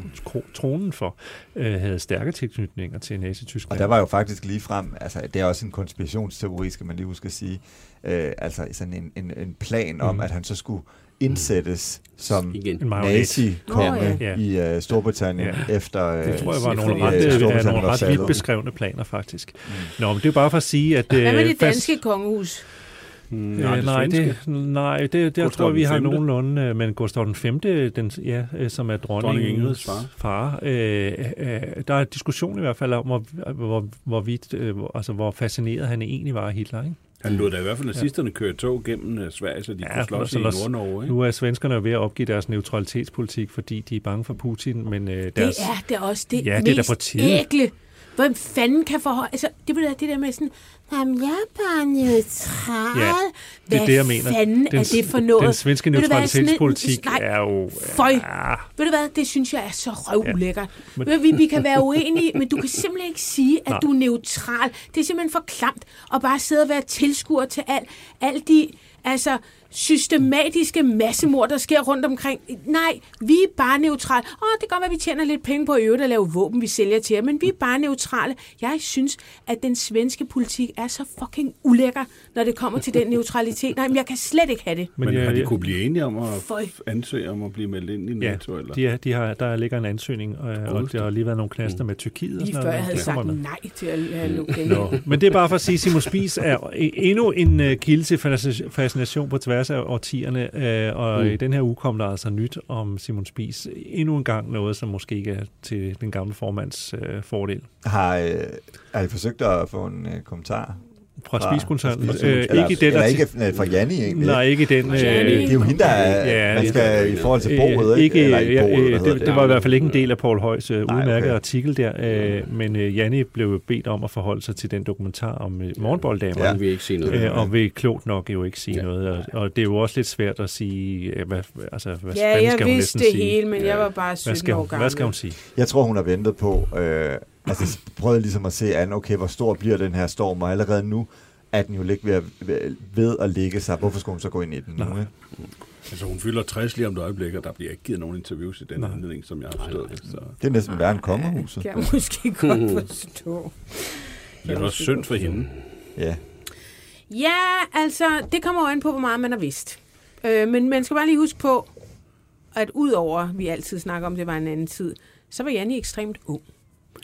tronen for, øh, havde stærke tilknytninger til Nazi-Tyskland. Og der var jo faktisk lige frem, altså det er også en konspirationsteori, skal man lige huske at sige, øh, altså sådan en, en, en plan om, mm. at han så skulle indsættes som nazi-konge ja. i uh, Storbritannien ja. efter uh, Det tror jeg var nogle ret, uh, nogle ret vidt beskrevne planer, faktisk. Mm. Nå, men det er bare for at sige, at... Hvad med det danske kongehus? Mm, Nej, nej, det, nej, det, det jeg Gustav tror vi den har nogenlunde, øh, men Gustav den 5., den, ja, øh, som er Dronning dronningens far. far øh, øh, der er diskussion i hvert fald om, hvor, hvor, hvor, vidt, øh, hvor, altså, hvor fascineret han egentlig var af Hitler. Ikke? Han lod da i hvert fald nazisterne køre tog gennem øh, Sverige, så de Ja, kunne slås i Nord-Norge. ikke? Nu er svenskerne ved at opgive deres neutralitetspolitik, fordi de er bange for Putin, men øh, deres... Det er det også det Ja, det er da mest på tide. ækle. Hvem fanden kan forholde... Altså, det, det der med sådan... Jamen, jeg er bare neutral. Ja, det er Hvad det, jeg mener. fanden Den, er det for noget? Den svenske neutralitetspolitik Nej, er jo... Føj. Ja, Ved du hvad, det synes jeg er så røvulækkert. Ja. Men- Vi, vi kan være uenige, men du kan simpelthen ikke sige, at Nej. du er neutral. Det er simpelthen for klamt at bare sidde og være tilskuer til alt, alt de altså, systematiske massemord, der sker rundt omkring. Nej, vi er bare neutrale. Åh, det kan godt være, at vi tjener lidt penge på at øvrigt at lave våben, vi sælger til jer, men vi er bare neutrale. Jeg synes, at den svenske politik er så fucking ulækker, når det kommer til den neutralitet. Nej, men jeg kan slet ikke have det. Men, jeg- har de kunne blive enige om at Føj. ansøge om at blive meldt ind i Ja, NATO? eller? de er, de har, der ligger en ansøgning, og, og der har lige været nogle knaster med Tyrkiet. og Lige sådan før noget. jeg havde Det sagt med. nej til at have lukket Nå, men det er bare for at sige, at Simon Spies er endnu en uh, kilde til fascina- fascination på tværs af årtierne, uh, og mm. i den her uge kom der altså nyt om Simon Spies. Endnu en gang noget, som måske ikke er til den gamle formands uh, fordel. Har, øh, har I forsøgt at få en øh, kommentar? Fra Øh, eller, ikke i den eller ikke fra Janni egentlig. Nej, ikke i den. Øh, Det er jo hende, der er, Ja, ja, man det- skal i forhold til boet, Øh, ikke? Eller ikke ja, boet, øh, hvad hedder det, det var i hvert fald ikke en del af Paul Højs øh, udmærkede okay. artikel der, øh, men øh, Janni blev bedt om at forholde sig til den dokumentar om øh, morgenbolddamerne. Ja. Ja. vil ikke sige noget. Øh, og vil klogt nok jo ikke sige ja. Ja. noget. Og, og det er jo også lidt svært at sige, øh, hvad, altså, hvad Ja, fanden jeg skal hun vidste næsten det sige? hele, men Ja. jeg var bare Hvad 17 skal, år gammel. hvad skal hun sige? Jeg tror, hun har ventet på, øh, altså prøvet ligesom at se an, okay, hvor stor bliver den her storm, og allerede nu er den jo lig ved at, ved- at lægge sig. Hvorfor skulle hun så gå ind i den nu? Ikke? Altså, hun fylder 60 lige om et øjeblik, og der bliver ikke givet nogen interviews i den Nej. anledning, som jeg har forstået det. Så Det er næsten værre end kongehuset. kan jeg måske <laughs> godt forstå. det er også synd for hende. Ja. Ja, altså, det kommer jo an på, hvor meget man har vidst. Øh, men man skal bare lige huske på, at udover, vi altid snakker om, det var en anden tid, så var Janne ekstremt ung.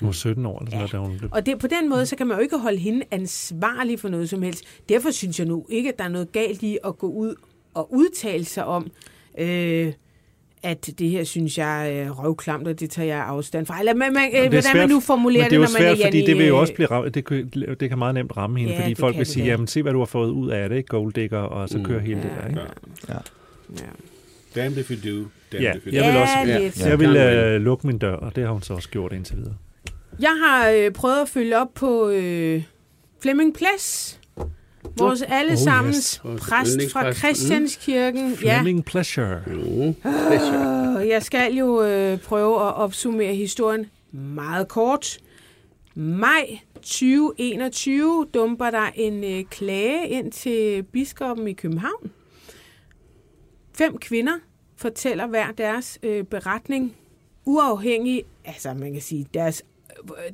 Hun var 17 år, eller sådan noget, da hun blev... Og det, på den måde, så kan man jo ikke holde hende ansvarlig for noget som helst. Derfor synes jeg nu ikke, at der er noget galt i at gå ud og udtale sig om, øh, at det her synes jeg er røvklamt, og det tager jeg afstand fra. Eller man, man, øh, Det er hvordan svært, man nu formulerer det jo når man er svært, fordi det vil jo også blive ramt, det, kan- det kan meget nemt ramme hende, Ja, fordi det folk kan vil det sige, jamen se hvad du har fået ud af det, ikke? Golddigger, og så kører hele det der, ikke? Ja. Ja. Damned if you do, damned Ja, if you jeg vil Ja, også, lidt. jeg Ja. vil øh, lukke min dør, og det har hun så også gjort indtil videre. Jeg har øh, prøvet at følge op på øh, Flemming Ples, vores allesammens Vores præst fra yndlingspræst. Christianskirken. Ja, Fleming Pleasure. Mm. Pleasure. og jeg skal jo øh, prøve at opsummere historien meget kort. Maj 2021 dumper der en øh, klage ind til biskoppen i København. Fem kvinder fortæller hver deres øh, beretning, uafhængig, altså man kan sige, deres,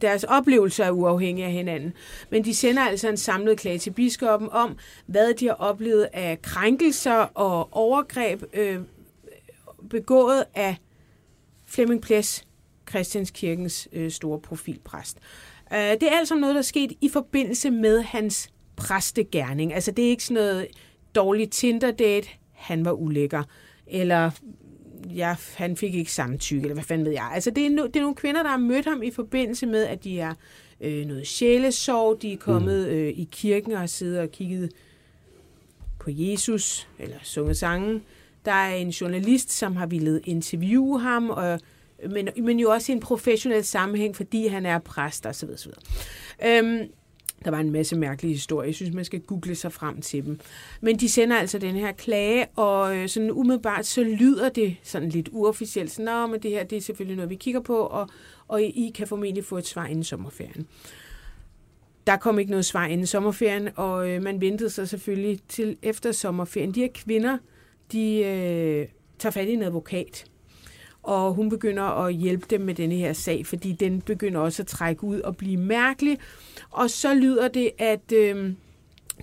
deres oplevelser er uafhængige af hinanden. Men de sender altså en samlet klage til biskoppen om, hvad de har oplevet af krænkelser og overgreb øh, begået af Flemming Ples, Christianskirkens øh, store profilpræst. Øh, det er altså noget, der er sket i forbindelse med hans præstegærning. Altså det er ikke sådan noget dårligt Tinder-date, han var ulækker, eller ja, han fik ikke samtykke, eller hvad fanden ved jeg. Altså det er, no, det er nogle kvinder, der har mødt ham i forbindelse med, at de er øh, noget sjælesorg, de er kommet øh, i kirken og har siddet og kigget på Jesus, eller sunget sangen. Der er en journalist, som har ville interviewe ham, og, men, men jo også i en professionel sammenhæng, fordi han er præst og så videre. Så videre. Øhm, der var en masse mærkelige historier. Jeg synes, man skal google sig frem til dem. Men de sender altså den her klage, og øh, sådan umiddelbart så lyder det sådan lidt uofficielt. Så, Nå, men det her det er selvfølgelig noget, vi kigger på, og, og I kan formentlig få et svar inden sommerferien. Der kom ikke noget svar inden sommerferien, og øh, man ventede sig selvfølgelig til efter sommerferien. De her kvinder, de øh, tager fat i en advokat, og hun begynder at hjælpe dem med denne her sag, fordi den begynder også at trække ud og blive mærkelig. Og så lyder det, at øh,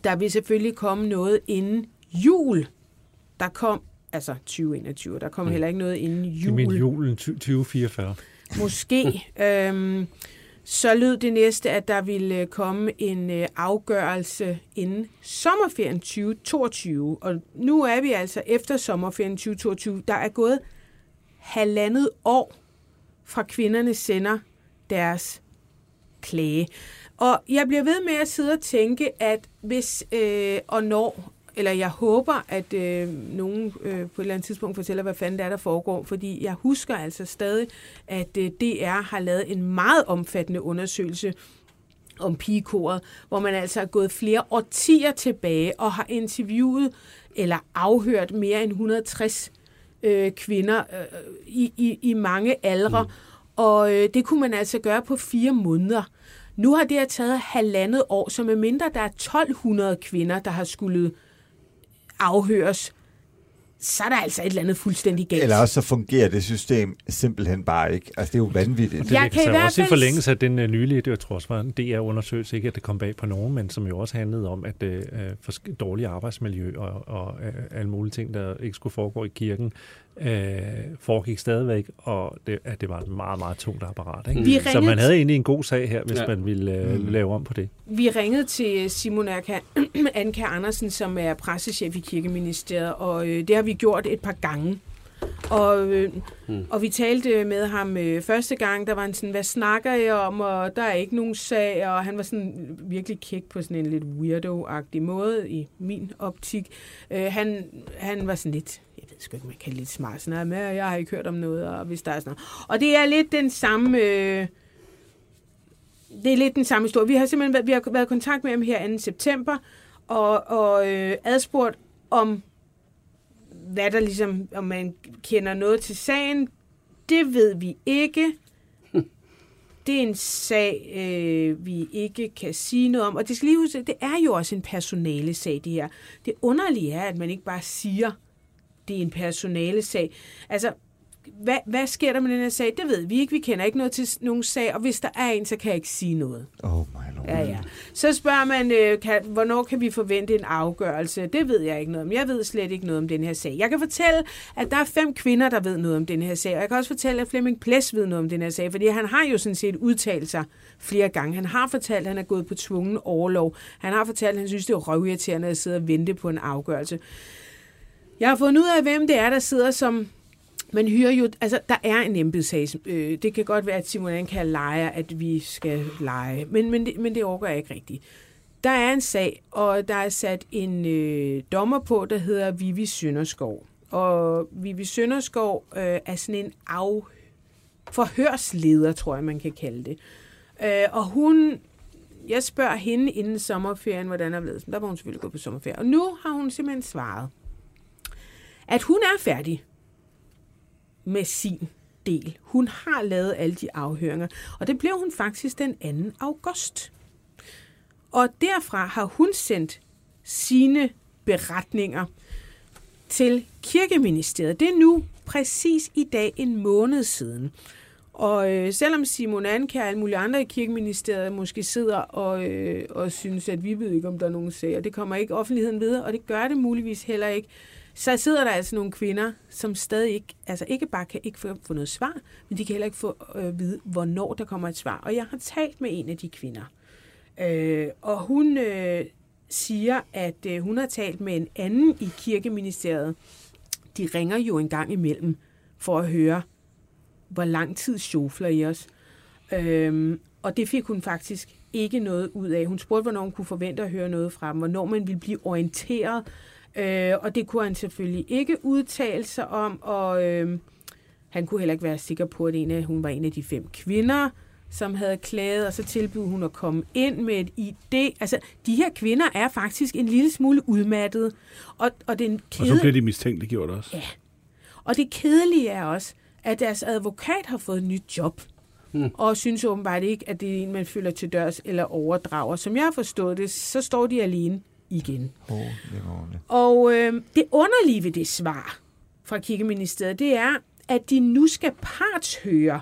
der vil selvfølgelig komme noget inden jul. Der kom, altså 2021, der kom heller ikke noget inden Det er jul. julen 2044. Måske. <laughs> øhm, så lød det næste, at der ville øh, komme en øh, afgørelse inden sommerferien 2022. Og nu er vi altså efter sommerferien 2022. Der er gået halvandet år fra kvinderne sender deres klage. Og jeg bliver ved med at sidde og tænke, at hvis øh, og når, eller jeg håber, at øh, nogen øh, på et eller andet tidspunkt fortæller, hvad fanden det er, der foregår, fordi jeg husker altså stadig, at øh, DR har lavet en meget omfattende undersøgelse om pigekoret, hvor man altså er gået flere årtier tilbage og har interviewet eller afhørt mere end 160 øh, kvinder øh, i, i, i mange aldre. Mm. Og øh, det kunne man altså gøre på fire måneder. Nu har det her taget halvandet år, så med mindre der er 1200 kvinder, der har skulle afhøres, så er der altså et eller andet fuldstændig galt. Eller også så fungerer det system simpelthen bare ikke. Altså, det er jo vanvittigt. Det jeg kan i hvert også i forlængelse af den uh, nylige, det jeg tror også var en DR-undersøgelse, ikke at det kom bag på nogen, men som jo også handlede om, at uh, for dårlig arbejdsmiljø og, og uh, alle mulige ting, der ikke skulle foregå i kirken, uh, foregik stadigvæk, og det, at det var et meget, meget tungt apparat. Ikke? Mm. Så man havde egentlig en god sag her, hvis ja. man ville uh, mm. lave om på det. Vi ringede til Simon Anka, <clears throat> Anka Andersen, som er pressechef i Kirkeministeriet, og uh, det har vi gjort et par gange. Og, øh, hmm. og vi talte med ham øh, første gang, der var han sådan, hvad snakker jeg om, og der er ikke nogen sag, og han var sådan virkelig kæk på sådan en lidt weirdo-agtig måde i min optik. Øh, han, han var sådan lidt, ved sgu ikke, man kan lidt smart sådan med, jeg har ikke hørt om noget, og hvis der er sådan noget. Og det er lidt den samme... Øh, det er lidt den samme historie. Vi har simpelthen været, vi har været i kontakt med ham her 2. september, og, og øh, adspurgt om hvad der ligesom, om man kender noget til sagen, det ved vi ikke. Det er en sag, øh, vi ikke kan sige noget om. Og det skal lige huske, det er jo også en personale sag, det her. Det underlige er, at man ikke bare siger, det er en personale sag. Altså, hvad, hvad sker der med den her sag? Det ved vi ikke. Vi kender ikke noget til nogen sag, og hvis der er en, så kan jeg ikke sige noget. Oh my lord. Ja, ja. Så spørger man, øh, kan, hvornår kan vi forvente en afgørelse? Det ved jeg ikke noget om. Jeg ved slet ikke noget om den her sag. Jeg kan fortælle, at der er fem kvinder, der ved noget om den her sag, og jeg kan også fortælle, at Flemming Ples ved noget om den her sag, fordi han har jo sådan set udtalt sig flere gange. Han har fortalt, at han er gået på tvungen overlov. Han har fortalt, at han synes, det er røvirriterende at sidde og vente på en afgørelse. Jeg har fundet ud af, hvem det er, der sidder som man hyrer jo, altså der er en embedssag. Øh, det kan godt være, at Simon kan lege, at vi skal lege, men, men, det, men det overgår jeg ikke rigtigt. Der er en sag, og der er sat en øh, dommer på, der hedder Vivi Sønderskov. Og Vivi Sønderskov øh, er sådan en af forhørsleder, tror jeg, man kan kalde det. Øh, og hun, jeg spørger hende inden sommerferien, hvordan er blevet. Der var hun selvfølgelig gået på sommerferie. Og nu har hun simpelthen svaret, at hun er færdig med sin del. Hun har lavet alle de afhøringer, og det blev hun faktisk den 2. august. Og derfra har hun sendt sine beretninger til Kirkeministeriet. Det er nu præcis i dag en måned siden. Og øh, selvom Simon Anker og alle mulige andre i kirkeministeriet måske sidder og, øh, og synes, at vi ved ikke, om der er nogen sager, det kommer ikke offentligheden videre, og det gør det muligvis heller ikke, så sidder der altså nogle kvinder, som stadig ikke, altså ikke bare kan ikke få, få noget svar, men de kan heller ikke få øh, vide, hvornår der kommer et svar. Og jeg har talt med en af de kvinder, øh, og hun øh, siger, at øh, hun har talt med en anden i kirkeministeriet. De ringer jo en gang imellem for at høre, hvor lang tid sjofler i os. Øh, og det fik hun faktisk ikke noget ud af. Hun spurgte, hvornår hun kunne forvente at høre noget fra dem, hvornår man ville blive orienteret Øh, og det kunne han selvfølgelig ikke udtale sig om, og øh, han kunne heller ikke være sikker på, at en af, hun var en af de fem kvinder, som havde klaget, og så tilbød hun at komme ind med et idé. Altså, de her kvinder er faktisk en lille smule udmattede. Og, og, den kede... og så bliver de mistænkt gjort også. Ja. Og det kedelige er også, at deres advokat har fået et nyt job. Hmm. Og synes åbenbart ikke, at det er en, man følger til dørs eller overdrager. Som jeg har forstået det, så står de alene igen. Oh, det. Og øh, det underlige ved det svar fra Kirkeministeriet, det er, at de nu skal partshøre.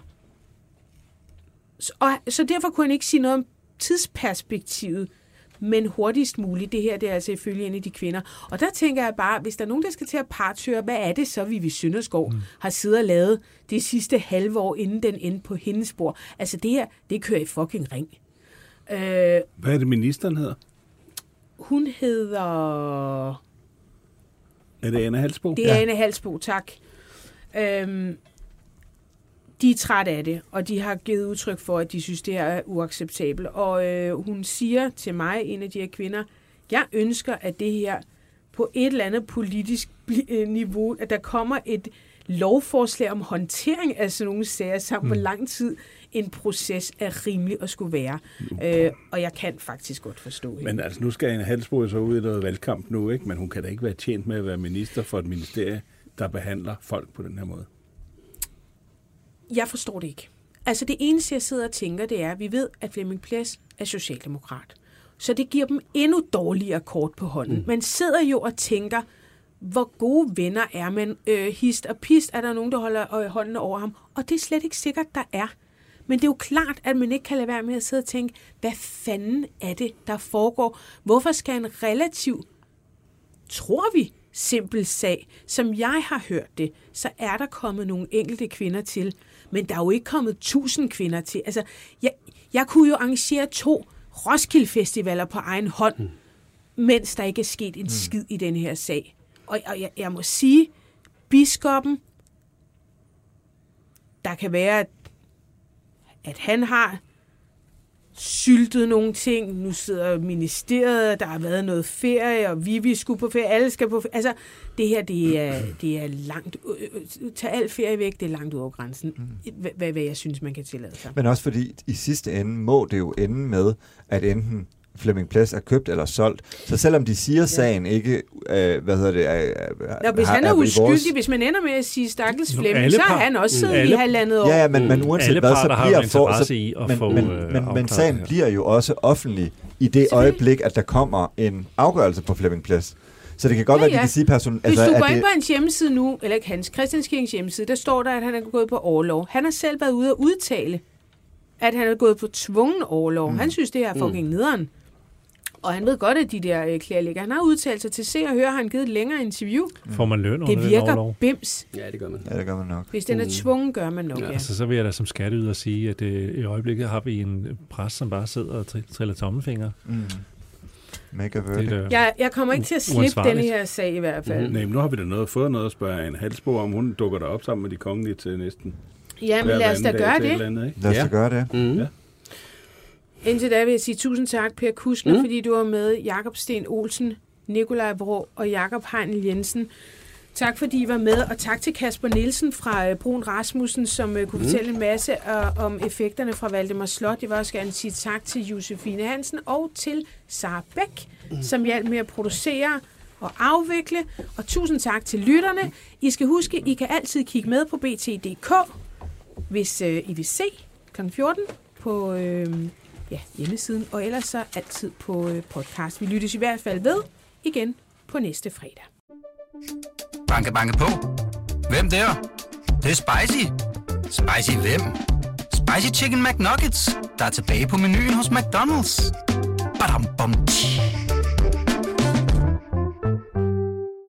Og, så derfor kunne han ikke sige noget om tidsperspektivet. men hurtigst muligt. Det her det er altså ifølge en af de kvinder. Og der tænker jeg bare, hvis der er nogen, der skal til at partøre, hvad er det så, vi Sønderskov mm. har siddet og lavet det sidste halve år, inden den endte på hendes spor? Altså det her, det kører i fucking ring. Øh, hvad er det, ministeren hedder? Hun hedder... Er det Anne Halsbo? Det er ja. Anne Halsbo, tak. Øhm, de er trætte af det, og de har givet udtryk for, at de synes, det er uacceptabelt. Og øh, hun siger til mig, en af de her kvinder, jeg ønsker, at det her på et eller andet politisk øh, niveau, at der kommer et lovforslag om håndtering af sådan nogle sager, samt mm. hvor lang tid en proces er rimelig at skulle være. Mm. Øh, og jeg kan faktisk godt forstå hende. Men altså, nu skal en Halsbo så ud i noget valgkamp nu, ikke? men hun kan da ikke være tjent med at være minister for et ministerie, der behandler folk på den her måde. Jeg forstår det ikke. Altså det eneste, jeg sidder og tænker, det er, at vi ved, at Flemming Ples er socialdemokrat. Så det giver dem endnu dårligere kort på hånden. Mm. Man sidder jo og tænker, hvor gode venner er man? Øh, hist og pist er der nogen, der holder øh, hånden over ham. Og det er slet ikke sikkert, der er. Men det er jo klart, at man ikke kan lade være med at sidde og tænke, hvad fanden er det, der foregår? Hvorfor skal en relativ, tror vi, simpel sag, som jeg har hørt det, så er der kommet nogle enkelte kvinder til. Men der er jo ikke kommet tusind kvinder til. Altså, jeg, jeg kunne jo arrangere to Roskilde Festivaler på egen hånd, mm. mens der ikke er sket en mm. skid i den her sag. Og, og jeg, jeg må sige, biskoppen, der kan være, at, at han har syltet nogle ting. Nu sidder ministeriet, der har været noget ferie, og vi, vi skulle på ferie, alle skal på ferie. Altså, det her, det er, det er langt... Øh, øh, tag al ferie væk, det er langt ud over grænsen, hvad, hvad jeg synes, man kan tillade sig. Men også fordi, i sidste ende må det jo ende med, at enten Flemming Ples er købt eller solgt. Så selvom de siger, ja. sagen ikke, øh, hvad hedder det, er, er, Nå, hvis han er, er uskyldig, vores... hvis man ender med at sige stakkels Flemming, så har han også siddet alle, i halvandet år. Ja, ja men, men uanset hvad, så bliver for, så, i at men, få, men, øh, men, men sagen bliver jo også offentlig i det øjeblik, at der kommer en afgørelse på Flemming Ples. Så det kan godt ja, være, at de kan sige person... Hvis altså, du går ind det... på hans hjemmeside nu, eller ikke hans, Christians Kirkens hjemmeside, der står der, at han er gået på overlov. Han har selv været ude at udtale, at han er gået på tvungen overlov. Mm. Han synes, det er fucking mm. nederen. Og han ved godt, at de der øh, klæder ligger. Han har udtalt sig til Se og Høre, har han givet et længere interview. Får man løn Det virker bims. Ja, det gør man. Ja, det gør man nok. Hvis den er mm. tvungen, gør man nok, ja. ja. Altså, så vil jeg da som skatteyder sige, at øh, i øjeblikket har vi en præst, som bare sidder og triller tommelfingre. Mm. Mega det, øh, jeg, jeg kommer ikke til at slippe denne her sag i hvert fald. Mm. Nej, men nu har vi da noget, fået noget at spørge en halsbo om. Hun dukker der op sammen med de kongelige til næsten. Ja, men lad os da gøre det. Andet, lad os da gøre det. Mm. Ja. Indtil da vil jeg sige tusind tak, Per Kuskner, mm. fordi du var med, Jakob Sten Olsen, Nikolaj Brå og Jakob Heinl Jensen. Tak fordi I var med, og tak til Kasper Nielsen fra uh, Brun Rasmussen, som uh, kunne mm. fortælle en masse uh, om effekterne fra Valdemar Slot. Jeg vil også gerne sige tak til Josefine Hansen og til Sara Bæk, mm. som hjalp med at producere og afvikle. Og tusind tak til lytterne. I skal huske, I kan altid kigge med på bt.dk, hvis uh, I vil se kl. 14 på... Uh, ja, hjemmesiden, og ellers så altid på øh, podcast. Vi lyttes i hvert fald ved igen på næste fredag. Banke, banke på. Hvem der? Det, det er spicy. Spicy hvem? Spicy Chicken McNuggets, der er tilbage på menuen hos McDonald's. Badum, bom, tji.